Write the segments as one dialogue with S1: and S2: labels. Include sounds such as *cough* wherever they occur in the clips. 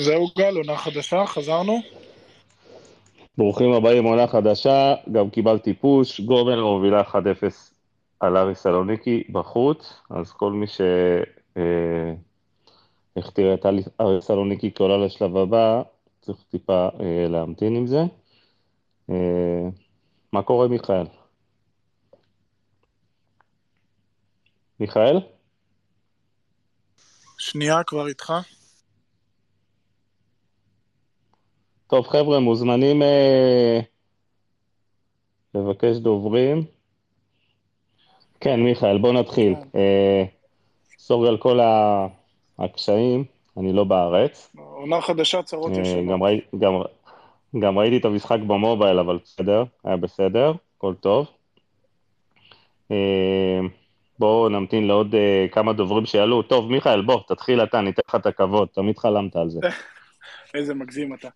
S1: זהו גל, עונה חדשה, חזרנו.
S2: ברוכים הבאים, עונה חדשה, גם קיבלתי פוש, גומר מובילה 1-0 על ארי סלוניקי בחוץ, אז כל מי שהכתיר את ארי סלוניקי כעולה לשלב הבא, צריך טיפה אה, להמתין עם זה. אה, מה קורה מיכאל? מיכאל?
S1: שנייה, כבר איתך.
S2: טוב, חבר'ה, מוזמנים אה, לבקש דוברים. כן, מיכאל, בוא נתחיל. אה, סורי על כל הקשיים, אני לא בארץ.
S1: עונה חדשה, צרות
S2: אה,
S1: ישנות.
S2: גם, ראי, גם, גם ראיתי את המשחק במובייל, אבל בסדר, היה בסדר, הכל טוב. אה, בואו נמתין לעוד אה, כמה דוברים שיעלו. טוב, מיכאל, בוא, תתחיל אתה, ניתן לך את הכבוד, תמיד חלמת על זה. *laughs*
S1: איזה מגזים אתה.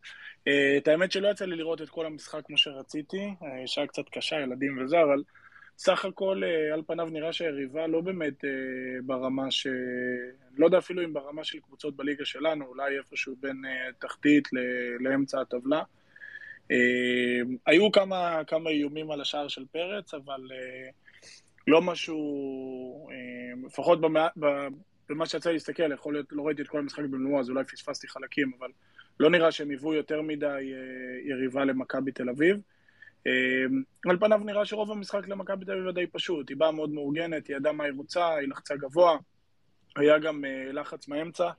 S1: אה, את האמת שלא יצא לי לראות את כל המשחק כמו שרציתי, אה, שעה קצת קשה, ילדים וזה, אבל סך הכל אה, על פניו נראה שהיריבה לא באמת ברמה ש... לא יודע אפילו אם ברמה של קבוצות בליגה שלנו, אולי איפשהו בין תחתית לאמצע הטבלה. היו כמה, כמה איומים על השער של פרץ, אבל לא משהו, לפחות במה, במה שיצא להסתכל, יכול להיות, לא ראיתי את כל המשחק במלואו, אז אולי פספסתי חלקים, אבל לא נראה שהם היוו יותר מדי אה, יריבה למכבי תל אביב. אה, על פניו נראה שרוב המשחק למכבי תל אביב די פשוט, היא באה מאוד מאורגנת, היא ידעה מה היא רוצה, היא לחצה גבוה, היה גם אה, לחץ מהאמצע.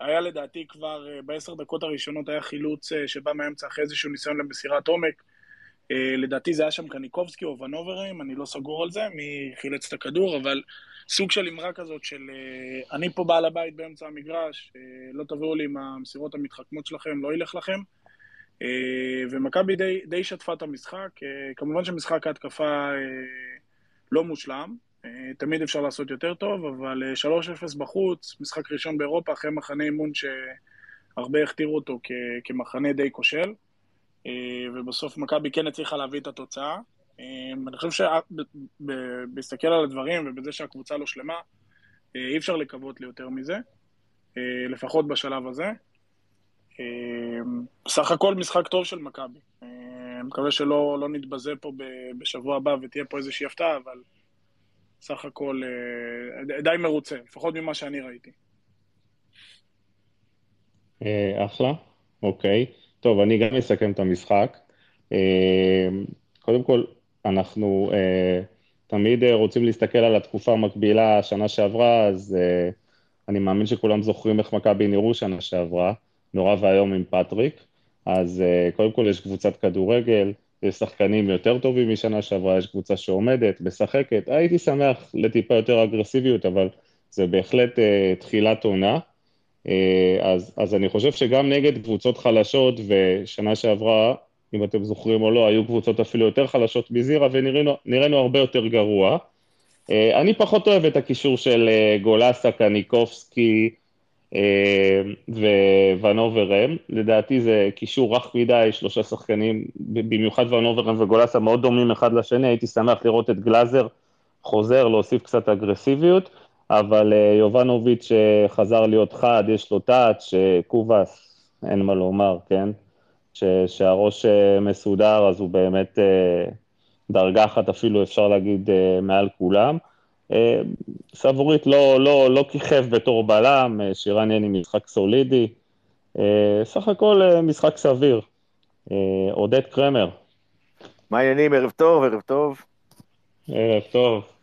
S1: היה לדעתי כבר בעשר דקות הראשונות היה חילוץ שבא מהאמצע אחרי איזשהו ניסיון למסירת עומק. לדעתי זה היה שם קניקובסקי או ונוברים, אני לא סגור על זה, מי חילץ את הכדור, אבל סוג של אמרה כזאת של אה, אני פה בעל הבית באמצע המגרש, אה, לא תביאו לי עם המסירות המתחכמות שלכם, לא ילך לכם. אה, ומכבי די, די שטפה את המשחק. כמובן שמשחק ההתקפה לא מושלם, תמיד אפשר לעשות יותר טוב, אבל 3-0 בחוץ, משחק ראשון באירופה, אחרי מחנה אימון שהרבה הכתירו אותו כמחנה די כושל. ובסוף מכבי כן הצליחה להביא את התוצאה. אמ, אני חושב שבהסתכל על הדברים ובזה שהקבוצה לא שלמה, אה, אי אפשר לקוות ליותר מזה, אה, לפחות בשלב הזה. אמ, בסך הכל משחק טוב של מכבי. אמ, מקווה שלא לא נתבזה פה בשבוע הבא ותהיה פה איזושהי הפתעה, אבל סך הכל אה, די מרוצה, לפחות ממה שאני ראיתי.
S2: אחלה, אוקיי. טוב, אני גם אסכם את המשחק. קודם כל, אנחנו uh, תמיד uh, רוצים להסתכל על התקופה המקבילה שנה שעברה, אז uh, אני מאמין שכולם זוכרים איך מכבי נראו שנה שעברה, נורא ואיום עם פטריק, אז uh, קודם כל יש קבוצת כדורגל, יש שחקנים יותר טובים משנה שעברה, יש קבוצה שעומדת, משחקת, הייתי שמח לטיפה יותר אגרסיביות, אבל זה בהחלט uh, תחילת עונה. Uh, אז, אז אני חושב שגם נגד קבוצות חלשות, ושנה שעברה אם אתם זוכרים או לא, היו קבוצות אפילו יותר חלשות מזירה ונראינו הרבה יותר גרוע. אה, אני פחות אוהב את הקישור של אה, גולסה, קניקובסקי אה, וונוברם, לדעתי זה קישור רך מדי, שלושה שחקנים, במיוחד ונוברם וגולסה מאוד דומים אחד לשני, הייתי שמח לראות את גלאזר חוזר, להוסיף קצת אגרסיביות, אבל יובנוביץ' חזר להיות חד, יש לו טאץ', קובאס, אין מה לומר, כן? שהראש אה, מסודר, אז הוא באמת אה, דרגה אחת אפילו, אפשר להגיד, אה, מעל כולם. סבורית לא, לא, לא כיכב בתור בלם, שירן יני משחק סולידי. סך הכל משחק סביר. עודד קרמר.
S3: מה העניינים? ערב טוב, ערב טוב.
S2: ערב טוב.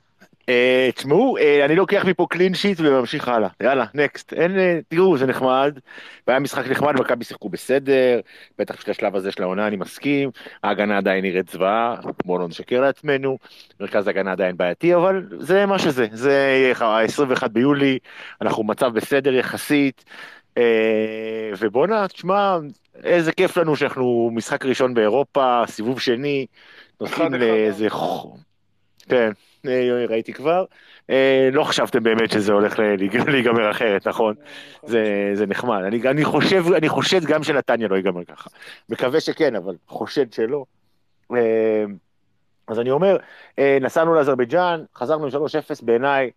S3: אה, תשמעו, אה, אני לוקח מפה קלין שיט וממשיך הלאה. יאללה, נקסט. אין, אה, תראו, זה נחמד. והיה משחק נחמד, מכבי שיחקו בסדר, בטח בשביל השלב הזה של העונה אני מסכים. ההגנה עדיין נראית זוועה, בואו לא נשקר לעצמנו. מרכז ההגנה עדיין בעייתי, אבל זה מה שזה. זה ה-21 ביולי, אנחנו במצב בסדר יחסית. ובואנה, תשמע, איזה כיף לנו שאנחנו משחק ראשון באירופה, סיבוב שני, נוסעים לאיזה... כן. אה, ראיתי כבר. אה, לא חשבתם באמת שזה הולך *laughs* להיגמר אחרת, נכון? זה, זה נחמד. אני, אני, חושב, אני חושד גם שנתניה לא ייגמר ככה. מקווה שכן, אבל חושד שלא. אה, אז אני אומר, נסענו לאזרבייג'אן, חזרנו עם 3-0, בעיניי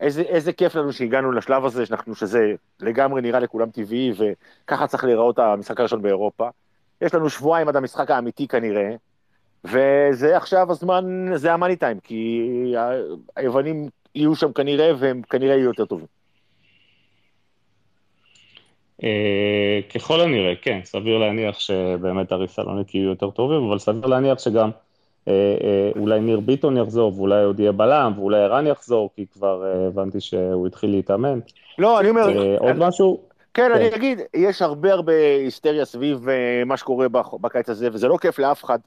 S3: איזה, איזה כיף לנו שהגענו לשלב הזה, שאנחנו, שזה לגמרי נראה לכולם טבעי, וככה צריך להיראות המשחק הראשון באירופה. יש לנו שבועיים עד המשחק האמיתי כנראה, וזה עכשיו הזמן, זה המאני טיים, כי היוונים יהיו שם כנראה, והם כנראה יהיו יותר טובים.
S2: אה, ככל הנראה, כן, סביר להניח שבאמת אריסלוניק יהיו יותר טובים, אבל סביר להניח שגם אה, אה, אולי ניר ביטון יחזור, ואולי עוד יהיה בלם, ואולי ערן יחזור, כי כבר הבנתי שהוא התחיל להתאמן.
S3: לא, אני אומר...
S2: עוד משהו?
S3: כן, אני כן. אגיד, יש הרבה הרבה היסטריה סביב מה שקורה בקיץ הזה, וזה לא כיף לאף אחד.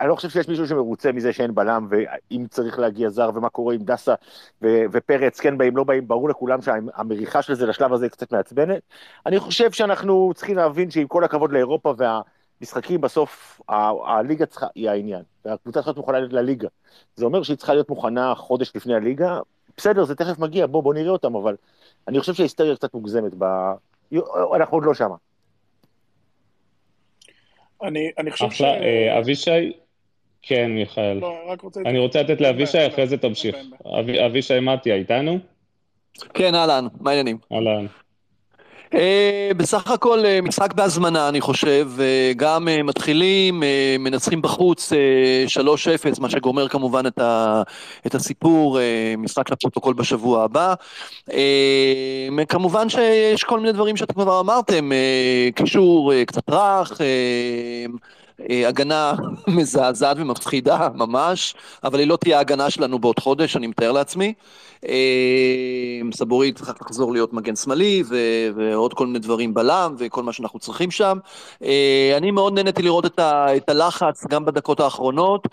S3: אני לא חושב שיש מישהו שמרוצה מזה שאין בלם, ואם צריך להגיע זר, ומה קורה עם דסה ו- ופרץ, כן באים, לא באים, ברור לכולם שהמריחה של זה לשלב הזה היא קצת מעצבנת. אני חושב שאנחנו צריכים להבין שעם כל הכבוד לאירופה והמשחקים, בסוף הליגה צריכה, היא העניין, והקבוצה צריכה להיות מוכנה לליגה. זה אומר שהיא צריכה להיות מוכנה חודש לפני הליגה, בסדר, זה תכף מגיע, בוא, בוא נראה אותם, אבל אני חושב שההיסטריה קצת מוגזמת, ב... אנחנו עוד לא שמה.
S1: אני, אני חושב
S2: אחלה, ש... אה, אבישי, כן, מיכאל. לא, רק רוצה... אני רוצה לתת לאבישי, אחרי זה תמשיך. אבישי מתיה, איתנו?
S4: כן, אהלן, מה העניינים?
S2: אהלן.
S4: Uh, בסך הכל uh, משחק בהזמנה אני חושב, uh, גם מתחילים, מנצחים בחוץ uh, 3-0, מה שגומר כמובן את, ה, את הסיפור, משחק לפרוטוקול בשבוע הבא. כמובן שיש כל מיני דברים שאתם כבר אמרתם, קישור קצת רך, אה, הגנה *laughs* מזעזעת ומפחידה ממש, אבל היא לא תהיה ההגנה שלנו בעוד חודש, אני מתאר לעצמי. אה, סבורי צריך לחזור להיות מגן שמאלי ו- ועוד כל מיני דברים בלם וכל מה שאנחנו צריכים שם. אה, אני מאוד נהניתי לראות את, ה- את הלחץ גם בדקות האחרונות.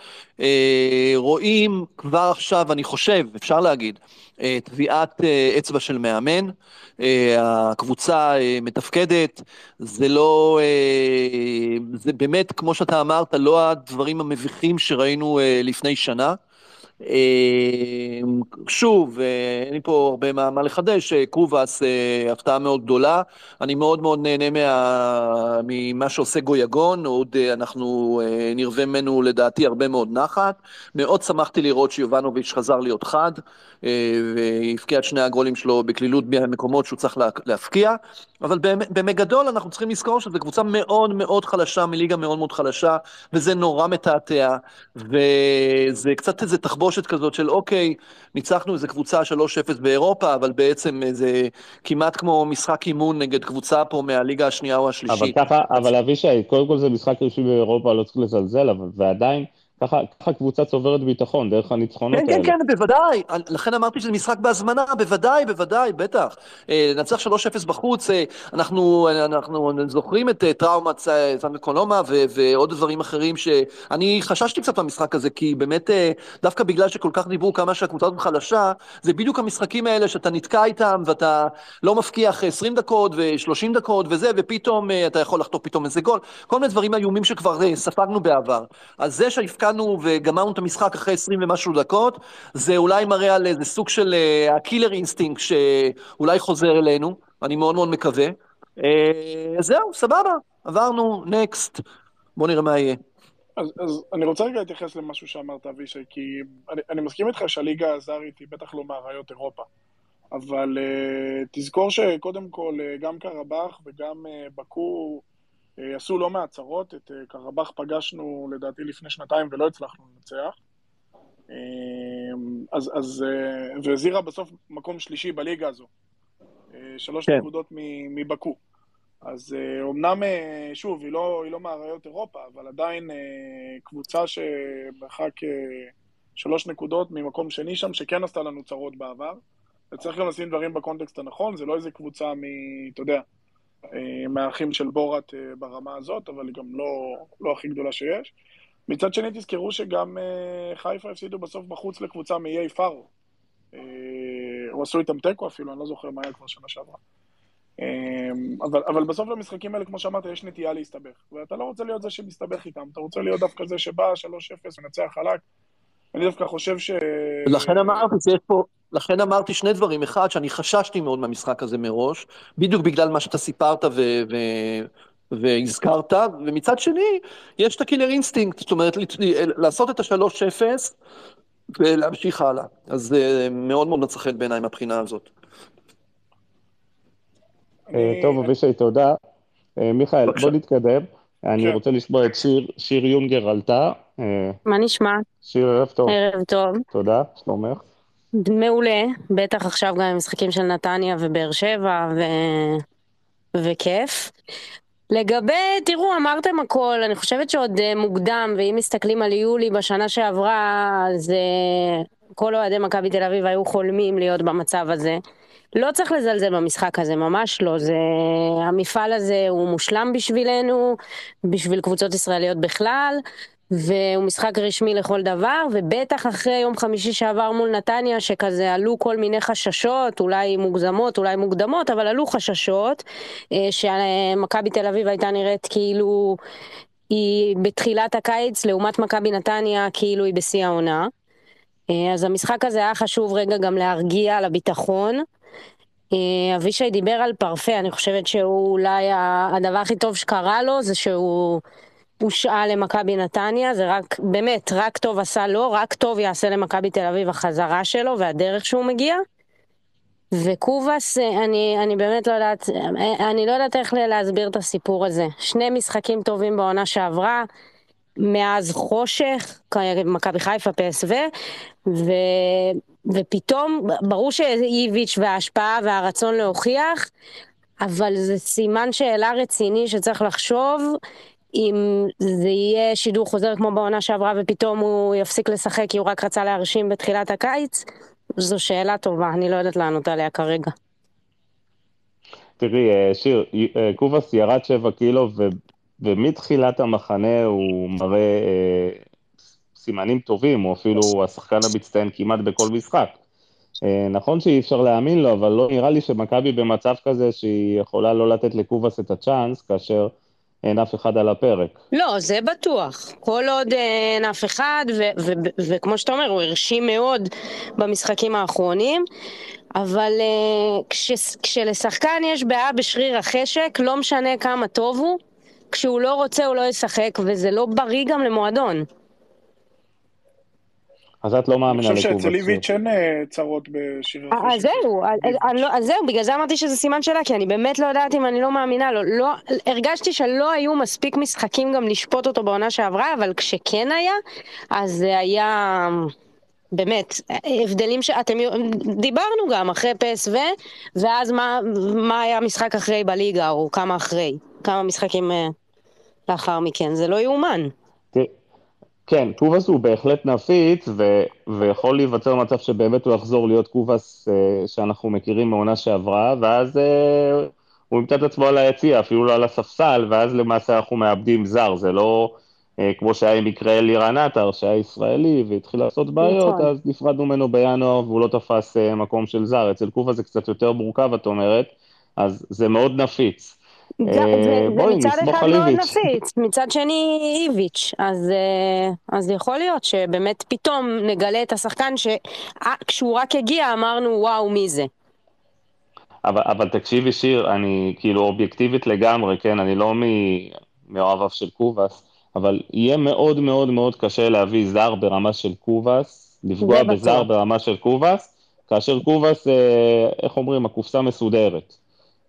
S4: רואים כבר עכשיו, אני חושב, אפשר להגיד, טביעת אצבע של מאמן. הקבוצה מתפקדת, זה לא, זה באמת, כמו שאתה אמרת, לא הדברים המביכים שראינו לפני שנה. אמ, שוב, אה, אין לי פה הרבה מה, מה לחדש, אה, אה, הפתעה מאוד גדולה, אני מאוד מאוד נהנה מה, ממה שעושה גויגון, עוד אנחנו נרווה ממנו לדעתי הרבה מאוד נחת, מאוד שמחתי לראות שיובנוביץ' חזר להיות חד, והבקיע את שני הגולים שלו בקלילות מהמקומות שהוא צריך להפקיע, אבל במגדול אנחנו צריכים לזכור שזו קבוצה מאוד מאוד חלשה, מליגה מאוד מאוד חלשה, וזה נורא מתעתע, וזה קצת איזה תחבושת כזאת של אוקיי, ניצחנו איזה קבוצה 3-0 באירופה, אבל בעצם זה כמעט כמו משחק אימון נגד קבוצה פה מהליגה השנייה או השלישית.
S2: אבל ככה, אבל אבישי, קודם כל זה משחק ראשון באירופה, לא צריך לזלזל, אבל ועדיין... ככה, ככה קבוצה צוברת ביטחון, דרך הניצחונות
S4: כן, כן האלה. כן, כן, בוודאי. לכן אמרתי שזה משחק בהזמנה, בוודאי, בוודאי, בטח. לנצח אה, 3-0 בחוץ, אה, אנחנו, אנחנו זוכרים את אה, טראומת סן קולומה ועוד דברים אחרים שאני חששתי קצת במשחק הזה, כי באמת, דווקא בגלל שכל כך דיברו כמה שהקבוצה הזאת חלשה, זה בדיוק המשחקים האלה שאתה נתקע איתם ואתה לא מבקיח 20 דקות ו-30 דקות וזה, ופתאום אתה יכול לחטוף פתאום איזה גול. כל מיני דברים איומים שכבר ספגנו בעבר. אז זה שהבקענו הבקענו וגמרנו את המשחק אחרי 20 ומשהו דקות, זה אולי מראה על איזה סוג של ה killer אה, instinct שאולי חוזר אלינו, אני מאוד מאוד מקווה. אה, זהו, סבבה, עברנו, next, בוא נראה מה יהיה.
S1: אז, אז אני רוצה רגע להתייחס למשהו שאמרת, אבישי, כי אני, אני מסכים איתך שהליגה הזרית היא בטח לא מאריות אירופה, אבל uh, תזכור שקודם כל, uh, גם קרבאח וגם uh, בקו, אה, עשו לא מעט צרות, את אה, קרבאח פגשנו לדעתי לפני שנתיים ולא הצלחנו לנצח. אה, אז, אז, וזירה בסוף מקום שלישי בליגה הזו. שלוש כן. נקודות מבקו. אז אומנם, שוב, היא לא, היא לא מאריות אירופה, אבל עדיין קבוצה שמרחק שלוש נקודות ממקום שני שם, שכן עשתה לנו צרות בעבר. וצריך גם לשים דברים בקונטקסט הנכון, זה לא איזה קבוצה מ... אתה יודע, אה, מהאחים של בורת אה, ברמה הזאת, אבל היא גם לא, לא הכי גדולה שיש. מצד שני, תזכרו שגם אה, חיפה הפסידו בסוף בחוץ לקבוצה מאיי פארו. או עשו איתם תיקו אפילו, אני לא זוכר מה היה כבר שנה שעברה. אבל, אבל בסוף למשחקים האלה, כמו שאמרת, יש נטייה להסתבך. ואתה לא רוצה להיות זה שמסתבך איתם, אתה רוצה להיות דווקא זה שבא 3-0 ונצח חלק. אני דווקא חושב ש...
S4: לכן אמרתי שיש פה, לכן אמרתי שני דברים. אחד, שאני חששתי מאוד מהמשחק הזה מראש, בדיוק בגלל מה שאתה סיפרת ו... ו... והזכרת, ומצד שני, יש את ה killer instinct, זאת אומרת, לעשות את השלוש אפס, ולהמשיך הלאה. אז זה מאוד מאוד מצא חן בעיניי מהבחינה הזאת.
S2: אה, טוב, אבישי, תודה. אה, מיכאל, בוא נתקדם. אני
S1: כן.
S2: רוצה לשמוע את שיר, שיר יונגר עלתה. אה,
S5: מה נשמע?
S2: שיר, ערב טוב.
S5: ערב טוב.
S2: תודה, שלומך.
S5: מעולה, בטח עכשיו גם עם משחקים של נתניה ובאר שבע ו... וכיף. לגבי, תראו, אמרתם הכל, אני חושבת שעוד אה, מוקדם, ואם מסתכלים על יולי בשנה שעברה, אז אה, כל אוהדי מכבי תל אביב היו חולמים להיות במצב הזה. לא צריך לזלזל במשחק הזה, ממש לא. זה, המפעל הזה הוא מושלם בשבילנו, בשביל קבוצות ישראליות בכלל, והוא משחק רשמי לכל דבר, ובטח אחרי יום חמישי שעבר מול נתניה, שכזה עלו כל מיני חששות, אולי מוגזמות, אולי מוקדמות, אבל עלו חששות, אה, שמכבי תל אביב הייתה נראית כאילו היא בתחילת הקיץ, לעומת מכבי נתניה כאילו היא בשיא העונה. אה, אז המשחק הזה היה חשוב רגע גם להרגיע על הביטחון. אה, אבישי דיבר על פרפה, אני חושבת שהוא אולי הדבר הכי טוב שקרה לו זה שהוא הושעה למכבי נתניה, זה רק, באמת, רק טוב עשה לו, רק טוב יעשה למכבי תל אביב החזרה שלו והדרך שהוא מגיע. וקובאס, אה, אני, אני באמת לא יודעת, אה, אני לא יודעת איך להסביר את הסיפור הזה. שני משחקים טובים בעונה שעברה, מאז חושך, מכבי חיפה, פסו, ו... ופתאום, ברור שאיביץ' וההשפעה והרצון להוכיח, אבל זה סימן שאלה רציני שצריך לחשוב אם זה יהיה שידור חוזר כמו בעונה שעברה ופתאום הוא יפסיק לשחק כי הוא רק רצה להרשים בתחילת הקיץ, זו שאלה טובה, אני לא יודעת לענות עליה כרגע.
S2: תראי, אה, שיר, אה, קובאס ירד 7 קילו ו, ומתחילת המחנה הוא מראה אה, סימנים טובים, הוא אפילו השחקן המצטיין כמעט בכל משחק. אה, נכון שאי אפשר להאמין לו, אבל לא נראה לי שמכבי במצב כזה שהיא יכולה לא לתת לקובאס את הצ'אנס, כאשר אין אף אחד על הפרק.
S5: לא, זה בטוח. כל עוד אין אף אחד, וכמו שאתה אומר, הוא הרשים מאוד במשחקים האחרונים, אבל uh, כש, כשלשחקן יש בעיה בשריר החשק, לא משנה כמה טוב הוא, כשהוא לא רוצה הוא לא ישחק, וזה לא בריא גם למועדון.
S2: אז את לא מאמינה לקובץ.
S1: אני חושב שאצל איביץ' אין אה, צרות בשיר.
S5: אז זהו, לא- אז זהו, בגלל זה אמרתי שזה סימן שאלה, כי אני באמת לא יודעת אם אני לא מאמינה לו. לא, הרגשתי שלא היו מספיק משחקים גם לשפוט אותו בעונה שעברה, אבל כשכן היה, אז זה היה... באמת, הבדלים שאתם, דיברנו גם אחרי פסו, ואז מה, מה היה המשחק אחרי בליגה, או כמה אחרי, כמה משחקים אה, לאחר מכן, זה לא יאומן.
S2: כן, קובאס הוא בהחלט נפיץ, ו- ויכול להיווצר מצב שבאמת הוא יחזור להיות קובאס uh, שאנחנו מכירים מעונה שעברה, ואז uh, הוא ימצא את עצמו על היציע, אפילו לא על הספסל, ואז למעשה אנחנו מאבדים זר, זה לא uh, כמו שהיה עם מקרה אלירן עטר, שהיה ישראלי והתחיל לעשות בעיות, נכון. אז נפרדנו ממנו בינואר והוא לא תפס uh, מקום של זר. אצל קובאס זה קצת יותר מורכב, את אומרת, אז זה מאוד נפיץ.
S5: אה, בואי, מצד אחד מאוד נפיץ, מצד שני איביץ', אז, אה, אז יכול להיות שבאמת פתאום נגלה את השחקן שכשהוא רק הגיע אמרנו וואו מי זה.
S2: אבל, אבל תקשיבי שיר, אני כאילו אובייקטיבית לגמרי, כן, אני לא מאוהביו של קובאס, אבל יהיה מאוד מאוד מאוד קשה להביא זר ברמה של קובאס, לפגוע בזר ברמה של קובאס, כאשר קובאס, אה, איך אומרים, הקופסה מסודרת.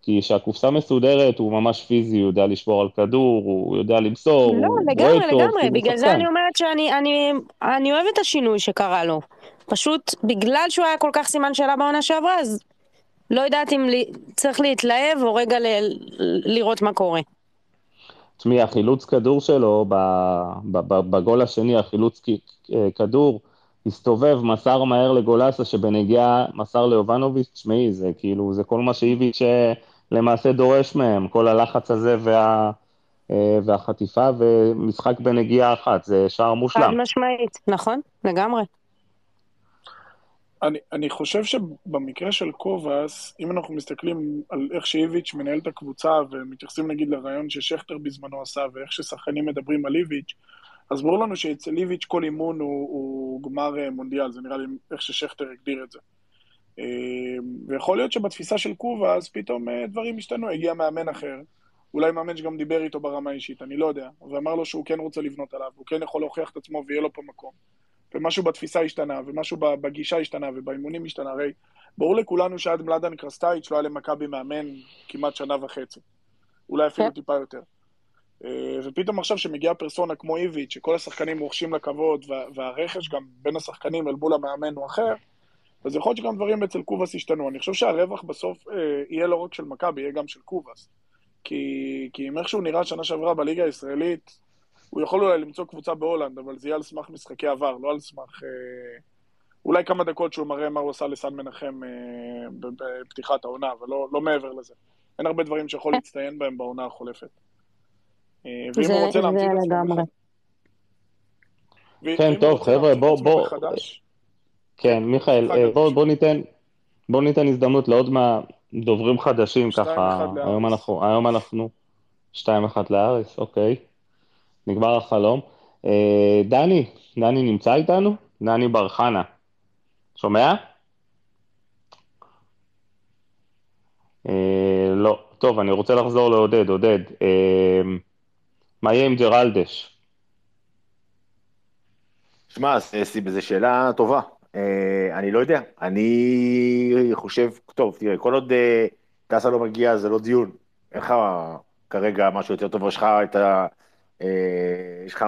S2: כי כשהקופסה מסודרת הוא ממש פיזי, הוא יודע לשבור על כדור, הוא יודע למסור,
S5: לא, הוא לגמרי, טוב, לגמרי, בגלל זה אני אומרת שאני אני, אני אוהבת את השינוי שקרה לו. פשוט בגלל שהוא היה כל כך סימן שאלה בעונה שעברה, אז לא יודעת אם לי, צריך להתלהב או רגע ל, לראות מה קורה.
S2: תשמעי, החילוץ כדור שלו, בגול השני, החילוץ כדור, הסתובב, מסר מהר לגולסה, שבנגיעה מסר ליובנוביץ', תשמעי, זה כאילו, זה כל מה שאיביץ' למעשה דורש מהם, כל הלחץ הזה וה, אה, והחטיפה ומשחק בנגיעה אחת, זה שער מושלם. חד
S5: משמעית, נכון, לגמרי.
S1: אני, אני חושב שבמקרה של קובאס, אם אנחנו מסתכלים על איך שאיביץ' מנהל את הקבוצה ומתייחסים נגיד לרעיון ששכטר בזמנו עשה ואיך ששחקנים מדברים על איביץ', אז ברור לנו שאצל איביץ' כל אימון הוא, הוא גמר אה, מונדיאל, זה נראה לי איך ששכטר הגדיר את זה. אה, ויכול להיות שבתפיסה של קובה, אז פתאום אה, דברים השתנו, הגיע מאמן אחר, אולי מאמן שגם דיבר איתו ברמה האישית, אני לא יודע, ואמר לו שהוא כן רוצה לבנות עליו, הוא כן יכול להוכיח את עצמו ויהיה לו פה מקום. ומשהו בתפיסה השתנה, ומשהו בגישה השתנה, ובאימונים השתנה, הרי ברור לכולנו שעד מלאדן קרסטייץ' לא היה למכבי מאמן כמעט שנה וחצי. אולי אפילו
S5: כן.
S1: טיפה יותר. אה, ופתאום עכשיו שמגיעה פרסונה כמו איביץ', שכל השחקנים רוכשים לה כבוד, וה- והרכש גם בין השחקנים אל מול המאמן הוא אחר, אז יכול להיות שגם דברים אצל קובאס ישתנו. אני חושב שהרווח בסוף אה, יהיה לא רק של מכבי, יהיה גם של קובאס. כי, כי אם איכשהו נראה שנה שעברה בליגה הישראלית, הוא יכול אולי למצוא קבוצה בהולנד, אבל זה יהיה על סמך משחקי עבר, לא על סמך... אה, אולי כמה דקות שהוא מראה מה הוא עשה לסן מנחם אה, בפתיחת העונה, אבל לא, לא מעבר לזה. אין הרבה דברים שיכול להצטיין בהם בעונה החולפת. אה, ואם
S5: זה-
S1: הוא רוצה
S5: זה
S1: להמציא את עצמו
S2: כן,
S1: הוא
S2: טוב, חבר'ה,
S1: את
S2: בוא- כן, מיכאל, אה,
S1: הזה
S2: בוא, ניתן, בוא ניתן הזדמנות לעוד מהדוברים חדשים, ככה. היום אנחנו, היום אנחנו, שתיים אחת לארץ, אוקיי, נגמר החלום. אה, דני, דני נמצא איתנו? דני בר חנה, שומע? אה, לא, טוב, אני רוצה לחזור לעודד, עודד, אה, מה יהיה עם ג'רלדש?
S3: שמע, זו שאלה טובה. אה, אני לא יודע. אני חושב, טוב, תראה, כל עוד אה, טסה לא מגיע, זה לא דיון. אין לך כרגע משהו יותר טוב, יש לך את ה... אה, יש לך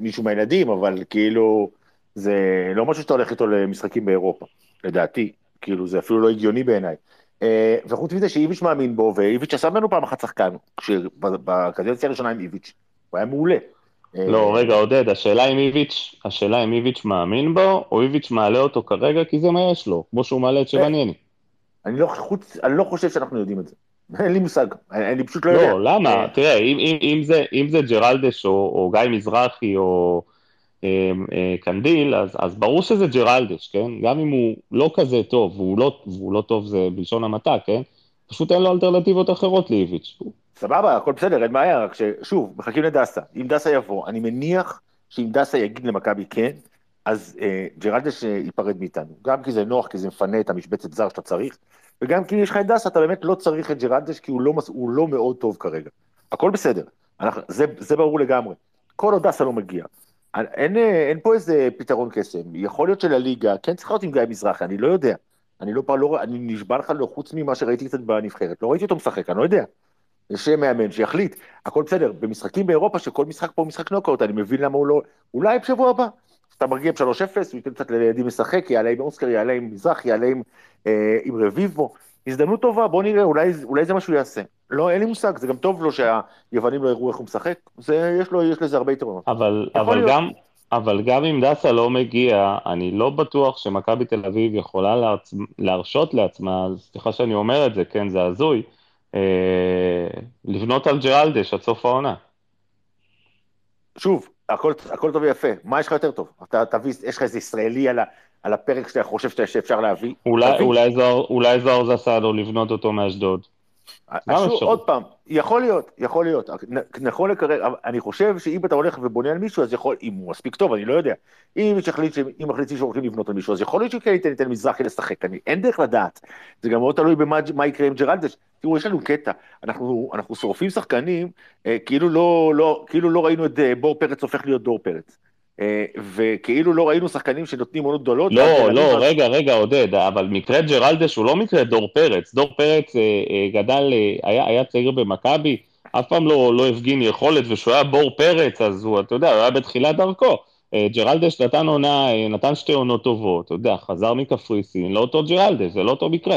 S3: מישהו מהילדים, אבל כאילו, זה לא משהו שאתה הולך איתו למשחקים באירופה, לדעתי. כאילו, זה אפילו לא הגיוני בעיניי. אה, וחוץ מזה שאיביץ' מאמין בו, ואיביץ' עשה ממנו פעם אחת שחקן, בקדנציה הראשונה עם איביץ', הוא היה מעולה.
S2: לא,
S3: אה,
S2: רגע, עודד, השאלה אם איביץ', השאלה אם איביץ' מאמין בו, או איביץ' מעלה אותו כרגע, כי זה מה יש לו, כמו שהוא מעלה את שבניאני.
S3: אני לא, חוץ, אני לא חושב שאנחנו יודעים את זה. *laughs* אין לי מושג, אני, אני פשוט לא יודע.
S2: לא, למה?
S3: אה,
S2: תראה, אם, אם, אם, זה, אם זה ג'רלדש או, או גיא מזרחי או אה, אה, קנדיל, אז, אז ברור שזה ג'רלדש, כן? גם אם הוא לא כזה טוב, והוא לא, והוא לא טוב זה בלשון המעטה, כן? פשוט אין לו אלטרנטיבות אחרות לאיביץ'.
S3: סבבה, הכל בסדר, אין בעיה, רק ששוב, מחכים לדסה. אם דסה יבוא, אני מניח שאם דסה יגיד למכבי כן, אז אה, ג'רלדש אה, ייפרד מאיתנו. גם כי זה נוח, כי זה מפנה את המשבצת זר שאתה צריך, וגם כי יש לך את דסה, אתה באמת לא צריך את ג'רלדש, כי הוא לא, הוא לא מאוד טוב כרגע. הכל בסדר, אנחנו, זה, זה ברור לגמרי. כל עוד דסה לא מגיע. אין, אין, אה, אין פה איזה פתרון קסם. יכול להיות שלליגה, כן צריכה להיות עם גיא מזרחי, אני לא יודע. אני לא, לא, אני נשבע לך לא, חוץ ממה שראיתי קצת בנבחרת, לא ראיתי אותו משחק, אני לא יודע. יש מאמן שיחליט, הכל בסדר, במשחקים באירופה שכל משחק פה הוא משחק נוקאוט, אני מבין למה הוא לא, אולי בשבוע הבא, אתה מרגיע ב-3-0, הוא ייתן קצת לילדים לשחק, יעלה עם אוסקר, יעלה עם מזרח, יעלה עם, אה, עם רביבו, הזדמנות טובה, בוא נראה, אולי, אולי זה מה שהוא יעשה. לא, אין לי מושג, זה גם טוב לו שהיוונים לא יראו איך הוא משחק, זה, יש, לו, יש לזה הרבה יתרונות.
S2: אבל, אבל,
S3: להיות.
S2: גם, אבל גם אם דסה לא מגיע, אני לא בטוח שמכבי תל אביב יכולה להרצ... להרשות לעצמה, סליחה שאני אומר את זה, כן, זה הזוי, לבנות על ג'רלדש עד סוף העונה.
S3: שוב, הכל, הכל טוב ויפה, מה יש לך יותר טוב? אתה תביא, יש לך איזה ישראלי על, ה, על הפרק שאתה חושב שאתה- שאפשר להביא?
S2: אולי. אולי, זוהר, זסדו לבנות אותו מאשדוד.
S3: שוב. עוד פעם, יכול להיות, יכול להיות, נכון לקרר, אני חושב שאם אתה הולך ובונה על מישהו, אז יכול, אם הוא מספיק טוב, אני לא יודע. אם מחליטים שהולכים לבנות על מישהו, אז יכול להיות שכן ייתן ניתן מזרחי לשחק, אני, אין דרך לדעת. זה גם מאוד תלוי במה מה יקרה עם ג'רלדש. תראו, יש לנו קטע, אנחנו, אנחנו שורפים שחקנים, אה, כאילו, לא, לא, כאילו לא ראינו את אה, בור פרץ הופך להיות דור פרץ. אה, וכאילו לא ראינו שחקנים שנותנים עונות גדולות.
S2: לא, לא,
S3: ילדים-
S2: רגע, רגע, עודד, אבל מקרה ג'רלדש הוא לא מקרה דור פרץ. דור פרץ אה, אה, גדל, היה, היה צעיר במכבי, אף פעם לא, לא הפגין יכולת, וכשהוא היה בור פרץ, אז הוא, אתה יודע, הוא היה בתחילת דרכו. ג'רלדש נתן עונה, נתן שתי עונות טובות, אתה יודע, חזר מקפריסין, לא אותו ג'רלדש, זה לא אותו מקרה.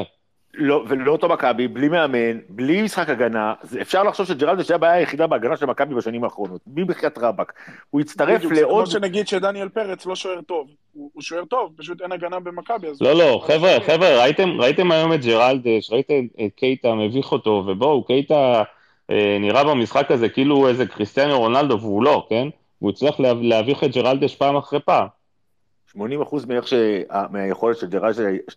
S3: לא, ולא אותו מכבי, בלי מאמן, בלי משחק הגנה, זה, אפשר לחשוב שג'רלדש זה הבעיה היחידה בהגנה של מכבי בשנים האחרונות, מי בחייאת רבאק. הוא הצטרף
S1: בדיוק, זה כמו
S3: לעוד...
S1: שנגיד שדניאל פרץ לא שוער טוב. הוא הוא שוער טוב, פשוט אין הגנה במכבי.
S2: לא, לא, חבר'ה, חבר'ה, ראיתם, ראיתם היום את ג'רלדש, ראיתם את קייטה מביך אותו, ובואו, קייטה אה, נראה במשחק הזה כאילו איזה קריסטיאנו רונלדו, והוא לא, כן? הוא הצליח לה, להביך את ג'רלדש פעם אחרי פעם.
S3: 80 אחוז מאיך ש... מהיכולת של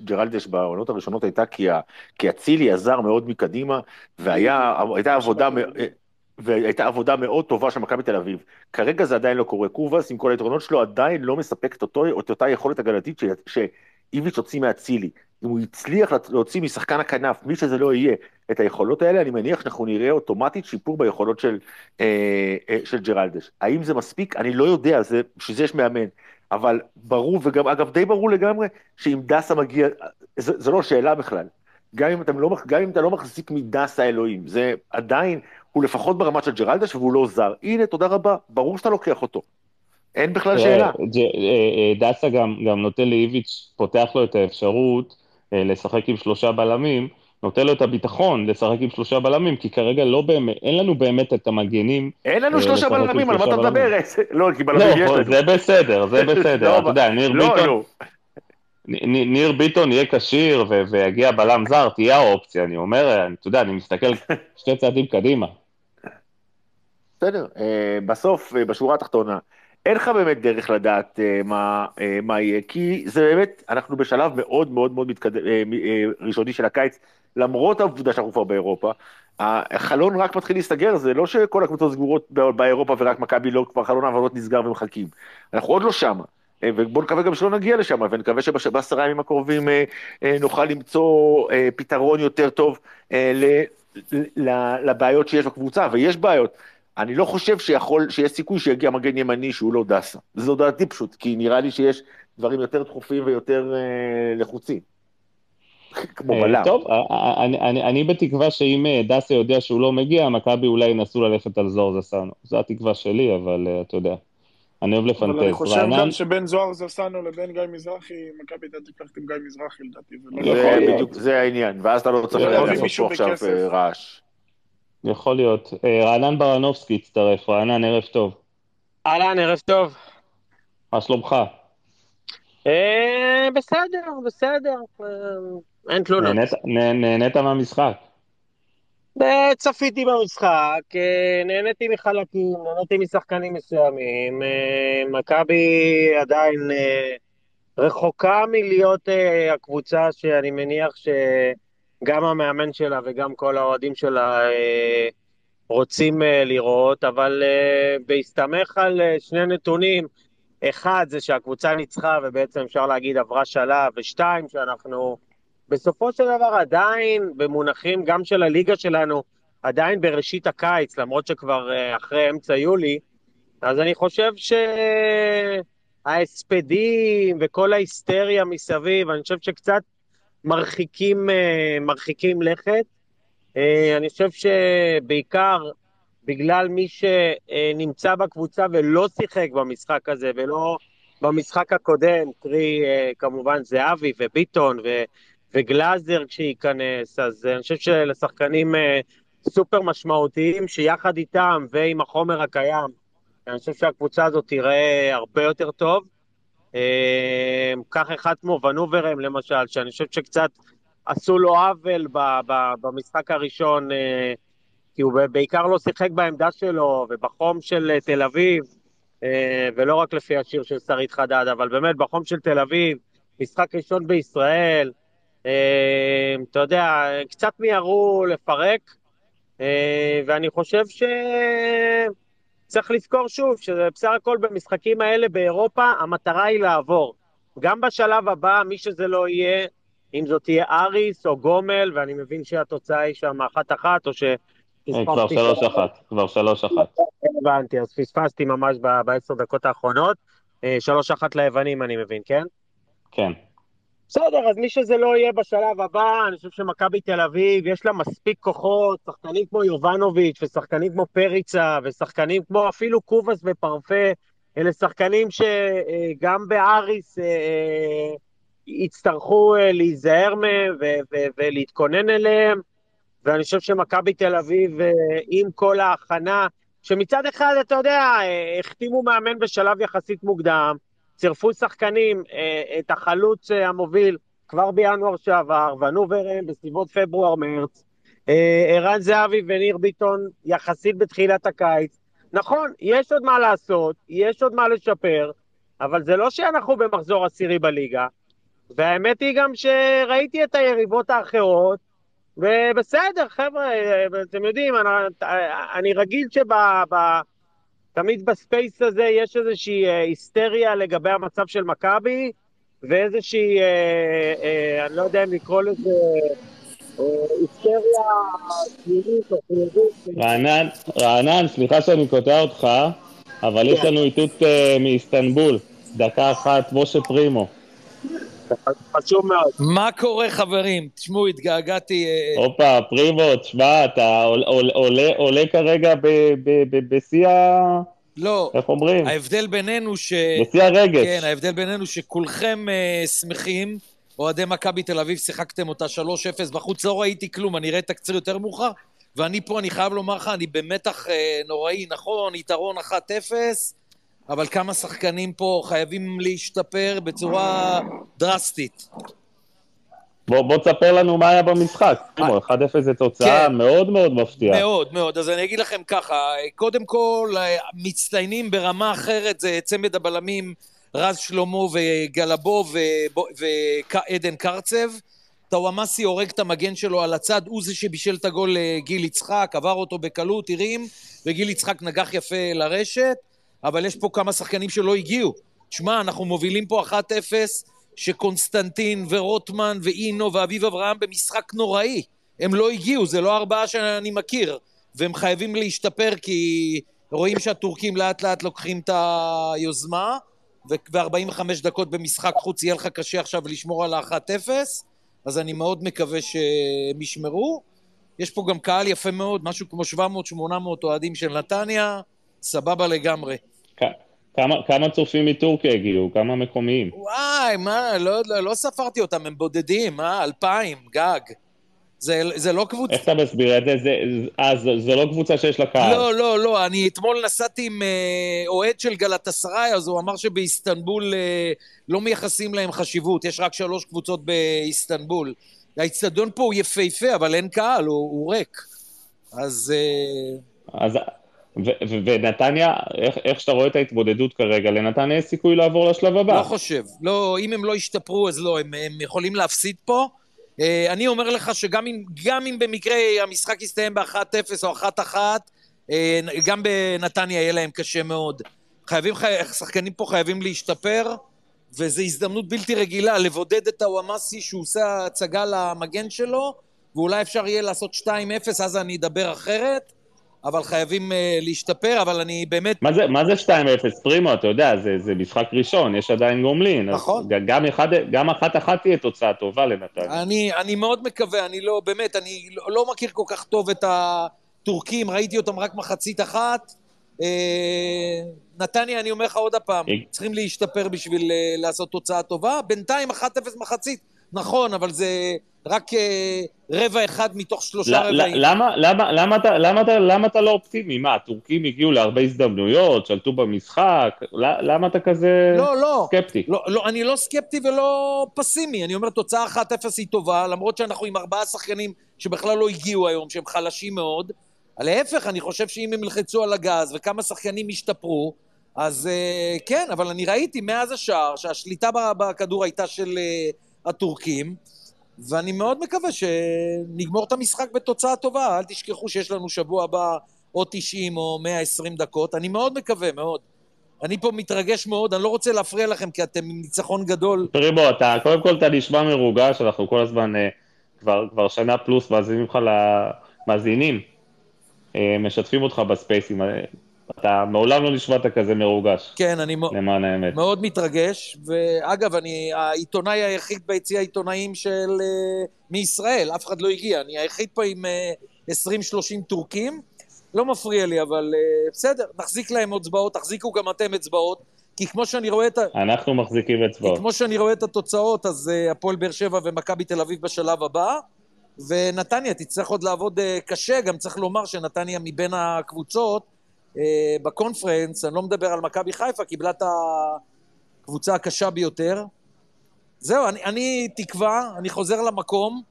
S3: ג'רלדש, בעונות הראשונות הייתה כי, ה... כי אצילי עזר מאוד מקדימה, והייתה עבודה, והייתה עבודה מאוד טובה של מכבי תל אביב. כרגע זה עדיין לא קורה. קובאס, עם כל היתרונות שלו, עדיין לא מספק את, אותו, את אותה יכולת הגנתית ש... שאיביץ' הוציא מאצילי. אם הוא הצליח להוציא משחקן הכנף, מי שזה לא יהיה, את היכולות האלה, אני מניח שאנחנו נראה אוטומטית שיפור ביכולות של, אה, אה, של ג'רלדש. האם זה מספיק? אני לא יודע, בשביל זה יש מאמן. אבל ברור, וגם אגב די ברור לגמרי, שאם דסה מגיע, זה, זה לא שאלה בכלל. גם אם, לא, גם אם אתה לא מחזיק מדסה אלוהים, זה עדיין, הוא לפחות ברמת של ג'רלדש והוא לא זר. הנה, תודה רבה, ברור שאתה לוקח אותו. אין בכלל שאלה.
S2: אה, אה, דסה גם, גם נותן לאיביץ', פותח לו את האפשרות אה, לשחק עם שלושה בלמים, נותן לו את הביטחון לשחק עם שלושה בלמים, כי כרגע לא באמת, אין לנו באמת את המגנים.
S3: אין לנו שלושה בלמים, על מה אתה מדבר? *laughs* לא, כי בלמים
S2: יש
S3: לנו.
S2: לא, זה בסדר, זה *laughs* בסדר, אתה יודע, ניר לא, ביטון... לא. ניר ביטון יהיה כשיר ויגיע בלם זר, תהיה האופציה, אני אומר, אתה יודע, אני מסתכל *laughs* שתי צעדים קדימה.
S3: בסדר, בסוף, בשורה התחתונה, אין לך באמת דרך לדעת מה, מה יהיה, כי זה באמת, אנחנו בשלב מאוד מאוד מאוד מתקד... ראשוני של הקיץ, למרות העובדה שאנחנו כבר באירופה, החלון רק מתחיל להסתגר, זה לא שכל הקבוצות סגורות באירופה ורק מכבי לא, כבר חלון העברות נסגר ומחכים. אנחנו עוד לא שמה. ובואו נקווה גם שלא נגיע לשם, ונקווה שבעשרה ימים הקרובים נוכל למצוא פתרון יותר טוב לבעיות שיש בקבוצה, ויש בעיות. אני לא חושב שיכול, שיש סיכוי שיגיע מגן ימני שהוא לא דסה. זו דעתי פשוט, כי נראה לי שיש דברים יותר דחופים ויותר אה, לחוצים. כמו
S2: אה,
S3: בלם.
S2: טוב, אה, אני, אני, אני בתקווה שאם אה, דסה יודע שהוא לא מגיע, מכבי אולי ינסו ללכת על זוהר זסנו. זו התקווה שלי, אבל אתה יודע. אני אוהב לפנטז. אבל
S1: אני חושב רענן... גם שבין זוהר זסנו לבין גיא מזרחי, מכבי תהיה תיקח עם גיא מזרחי לדעתי.
S3: זה בדיוק, זה העניין, ואז אתה לא צריך לעשות פה עכשיו רעש.
S2: יכול להיות. אה, רענן ברנובסקי הצטרף, רענן, ערב טוב.
S6: אהלן, ערב טוב.
S2: מה שלומך?
S6: אה, בסדר, בסדר, אה, אין תלונות.
S2: נהנית מהמשחק?
S6: צפיתי במשחק, נהניתי מחלקים, נהניתי משחקנים מסוימים. מכבי עדיין רחוקה מלהיות הקבוצה שאני מניח ש... גם המאמן שלה וגם כל האוהדים שלה אה, רוצים אה, לראות, אבל אה, בהסתמך על שני נתונים, אחד זה שהקבוצה ניצחה ובעצם אפשר להגיד עברה שלב, ושתיים שאנחנו בסופו של דבר עדיין במונחים גם של הליגה שלנו, עדיין בראשית הקיץ, למרות שכבר אחרי אמצע יולי, אז אני חושב שההספדים וכל ההיסטריה מסביב, אני חושב שקצת מרחיקים, אה, מרחיקים לכת. אה, אני חושב שבעיקר בגלל מי שנמצא בקבוצה ולא שיחק במשחק הזה ולא במשחק הקודם, קרי אה, כמובן זהבי וביטון וגלאזר כשייכנס, אז אני חושב שלשחקנים סופר משמעותיים שיחד איתם ועם החומר הקיים, אני חושב שהקבוצה הזאת תיראה הרבה יותר טוב. קח אמ, אחד כמו ונוברם למשל, שאני חושב שקצת עשו לו עוול במשחק הראשון, אה, כי הוא בעיקר לא שיחק בעמדה שלו ובחום של אה, תל אביב, אה, ולא רק לפי השיר של שרית חדד, אבל באמת בחום של תל אביב, משחק ראשון בישראל, אתה יודע, קצת מיהרו לפרק, ואני חושב ש... צריך לזכור שוב שבסך הכל במשחקים האלה באירופה המטרה היא לעבור. גם בשלב הבא, מי שזה לא יהיה, אם זאת תהיה אריס או גומל, ואני מבין שהתוצאה היא שם אחת-אחת, או ש...
S2: אה, כבר שלוש-אחת, כבר שלוש-אחת.
S6: הבנתי, אז פספסתי ממש בעשר דקות האחרונות. אה, שלוש-אחת ליוונים, אני מבין, כן?
S2: כן.
S6: בסדר, אז מי שזה לא יהיה בשלב הבא, אני חושב שמכבי תל אביב, יש לה מספיק כוחות, שחקנים כמו יובנוביץ', ושחקנים כמו פריצה, ושחקנים כמו אפילו קובאס ופרפה, אלה שחקנים שגם באריס אה, אה, יצטרכו אה, להיזהר מהם ולהתכונן אליהם, ואני חושב שמכבי תל אביב, עם כל ההכנה, שמצד אחד, אתה יודע, החתימו מאמן בשלב יחסית מוקדם, צירפו שחקנים, אה, את החלוץ אה, המוביל כבר בינואר שעבר, ונוברם בסביבות פברואר-מרץ, אה, ערן זהבי וניר ביטון יחסית בתחילת הקיץ. נכון, יש עוד מה לעשות, יש עוד מה לשפר, אבל זה לא שאנחנו במחזור עשירי בליגה, והאמת היא גם שראיתי את היריבות האחרות, ובסדר, חבר'ה, אתם יודעים, אני, אני רגיל שב... תמיד בספייס הזה יש איזושהי אה, היסטריה לגבי המצב של מכבי, ואיזושהי, אה, אה, אני לא יודע אם לקרוא לזה, אה.
S2: רענן, רענן, סליחה שאני קוטע אותך, אבל יש כן. לנו איתות אה, מאיסטנבול. דקה אחת, משה פרימו.
S6: חשוב מאוד.
S7: מה קורה, חברים? תשמעו, התגעגעתי... אה,
S2: הופה, פרימו, תשמע, אתה עול- עול- עולה כרגע ב- ב- ב- בשיא ה...
S7: לא,
S2: איך אומרים?
S7: ההבדל בינינו ש...
S2: בשיא הרגש.
S7: כן, ההבדל בינינו שכולכם אה, שמחים, אוהדי מכבי תל אביב, שיחקתם אותה 3-0 בחוץ, לא ראיתי כלום, אני אראה את הקציר יותר מאוחר, ואני פה, אני חייב לומר לך, אני במתח אה, נוראי, נכון, יתרון 1-0, אבל כמה שחקנים פה חייבים להשתפר בצורה דרסטית.
S2: בוא בוא תספר לנו מה היה במשחק. פרימו, 1-0 זה תוצאה
S7: כן.
S2: מאוד מאוד מפתיעה.
S7: מאוד, מאוד. אז אני אגיד לכם ככה, קודם כל, מצטיינים ברמה אחרת זה צמד הבלמים רז שלמה וגלבו ועדן קרצב. טוואמאסי הורג את המגן שלו על הצד, הוא זה שבישל את הגול לגיל יצחק, עבר אותו בקלות, הרים, וגיל יצחק נגח יפה לרשת, אבל יש פה כמה שחקנים שלא הגיעו. שמע, אנחנו מובילים פה 1-0, שקונסטנטין ורוטמן ואינו ואביב אברהם במשחק נוראי. הם לא הגיעו, זה לא ארבעה שאני מכיר, והם חייבים להשתפר כי רואים שהטורקים לאט לאט לוקחים את היוזמה, ו-45 דקות במשחק חוץ יהיה לך קשה עכשיו לשמור על ה-1-0, אז אני מאוד מקווה שהם ישמרו. יש פה גם קהל יפה מאוד, משהו כמו 700-800 אוהדים של נתניה, סבבה לגמרי.
S2: כמה- כמה צופים מטורקיה הגיעו? כמה מקומיים?
S7: וואי, מה, לא, לא, לא ספרתי אותם, הם בודדים, אה? אלפיים, גג. זה, זה לא קבוצה...
S2: איך אתה מסביר את זה? זה- אה, זו- זו לא קבוצה שיש לה קהל.
S7: לא, לא, לא, אני אתמול נסעתי עם אה, אוהד של גלתסראי, אז הוא אמר שבאיסטנבול אה, לא מייחסים להם חשיבות, יש רק שלוש קבוצות באיסטנבול. האיצטדיון פה הוא יפהפה, אבל אין קהל, הוא, הוא ריק. אז אה,
S2: אז, ו- ו- ונתניה, איך, איך שאתה רואה את ההתמודדות כרגע, לנתניה יש סיכוי לעבור לשלב הבא.
S7: לא חושב. לא, אם הם לא ישתפרו, אז לא, הם, הם יכולים להפסיד פה. אה, אני אומר לך שגם אם, גם אם במקרה המשחק יסתיים ב-1-0 או 1-1, אה, גם בנתניה יהיה להם קשה מאוד. חייבים, חי... שחקנים פה חייבים להשתפר, וזו הזדמנות בלתי רגילה לבודד את הוואמאסי שהוא עושה הצגה למגן שלו, ואולי אפשר יהיה לעשות 2-0, אז אני אדבר אחרת, אבל חייבים אה, להשתפר, אבל אני באמת...
S2: מה זה, מה זה 2-0? פרימו, אתה יודע, זה, זה משחק ראשון, יש עדיין גומלין.
S7: נכון.
S2: גם, אחד, גם אחת אחת תהיה תוצאה טובה לנתניה.
S7: אני, אני מאוד מקווה, אני לא, באמת, אני לא, לא מכיר כל כך טוב את הטורקים, ראיתי אותם רק מחצית אחת. אה, נתניה, אני אומר לך עוד הפעם,
S2: אה.
S7: צריכים להשתפר בשביל אה, לעשות תוצאה טובה. בינתיים 1-0 מחצית, נכון, אבל זה רק אה, רבע אחד מתוך שלושה רבעים.
S2: למה, למה, למה, אתה, למה, אתה, למה אתה לא אופטימי? מה, הטורקים הגיעו להרבה הזדמנויות, שלטו במשחק, למה אתה כזה
S7: לא, לא.
S2: סקפטי?
S7: לא, לא, אני לא סקפטי ולא פסימי, אני אומר תוצאה 1-0 היא טובה, למרות שאנחנו עם ארבעה שחקנים שבכלל לא הגיעו היום, שהם חלשים מאוד. להפך, אני חושב שאם הם ילחצו על הגז וכמה שחקנים ישתפרו, אז uh, כן, אבל אני ראיתי מאז השער שהשליטה בכדור הייתה של uh, הטורקים, ואני מאוד מקווה שנגמור את המשחק בתוצאה טובה. אל תשכחו שיש לנו שבוע הבא או 90 או 120 דקות, אני מאוד מקווה, מאוד. אני פה מתרגש מאוד, אני לא רוצה להפריע לכם כי אתם עם ניצחון גדול.
S2: פרימו, אתה, קודם כל אתה נשמע מרוגש, אנחנו כל הזמן, אה, כבר, כבר שנה פלוס מאזינים לך למאזינים, אה, משתפים אותך בספייסים, אה, אתה מעולם לא נשמעת כזה מרוגש,
S7: כן, אני
S2: למען האמת.
S7: מאוד מתרגש, ואגב, אני העיתונאי היחיד ביציע העיתונאים של... אה, מישראל, אף אחד לא הגיע, אני היחיד פה עם אה, 20-30 טורקים, לא מפריע לי, אבל אה, בסדר, נחזיק להם אצבעות, תחזיקו גם אתם אצבעות, כי כמו שאני רואה את ה...
S2: אנחנו מחזיקים
S7: כי
S2: אצבעות.
S7: כמו שאני רואה את התוצאות, אז אה, הפועל באר שבע ומכבי תל אביב בשלב הבא, ונתניה תצטרך עוד לעבוד אה, קשה, גם צריך לומר שנתניה מבין הקבוצות אה, בקונפרנס, אני לא מדבר על מכבי חיפה, קיבלה את הקבוצה הקשה ביותר. זהו, אני, אני תקווה, אני חוזר למקום,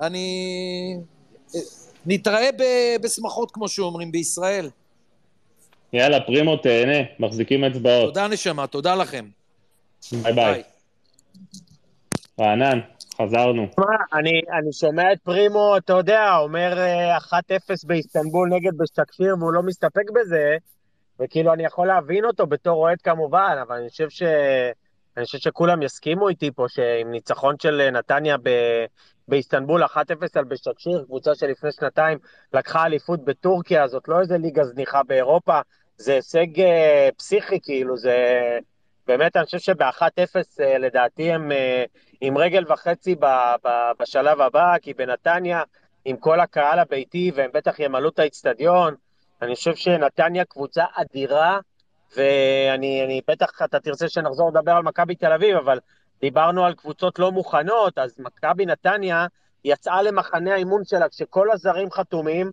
S7: אני... אה, נתראה בשמחות, כמו שאומרים, בישראל.
S2: יאללה, פרימו, תהנה, מחזיקים אצבעות.
S7: תודה, נשמה, תודה לכם.
S2: ביי ביי. רענן, חזרנו.
S6: אני, אני שומע את פרימו, אתה יודע, אומר אה, 1-0 באיסטנבול נגד בשקשיר, והוא לא מסתפק בזה, וכאילו אני יכול להבין אותו בתור אוהד כמובן, אבל אני חושב ש... אני חושב שכולם יסכימו איתי פה שעם ניצחון של אה, נתניה ב... באיסטנבול 1-0 על בשקשיר, קבוצה שלפני שנתיים לקחה אליפות בטורקיה, זאת לא איזה ליגה זניחה באירופה, זה הישג אה, פסיכי כאילו, זה... באמת, אני חושב שב-1-0 אה, לדעתי הם אה, עם רגל וחצי ב- ב- בשלב הבא, כי בנתניה, עם כל הקהל הביתי, והם בטח ימלאו את האיצטדיון, אני חושב שנתניה קבוצה אדירה, ואני אני, בטח, אתה תרצה שנחזור לדבר על מכבי תל אביב, אבל דיברנו על קבוצות לא מוכנות, אז מכבי נתניה יצאה למחנה האימון שלה כשכל הזרים חתומים,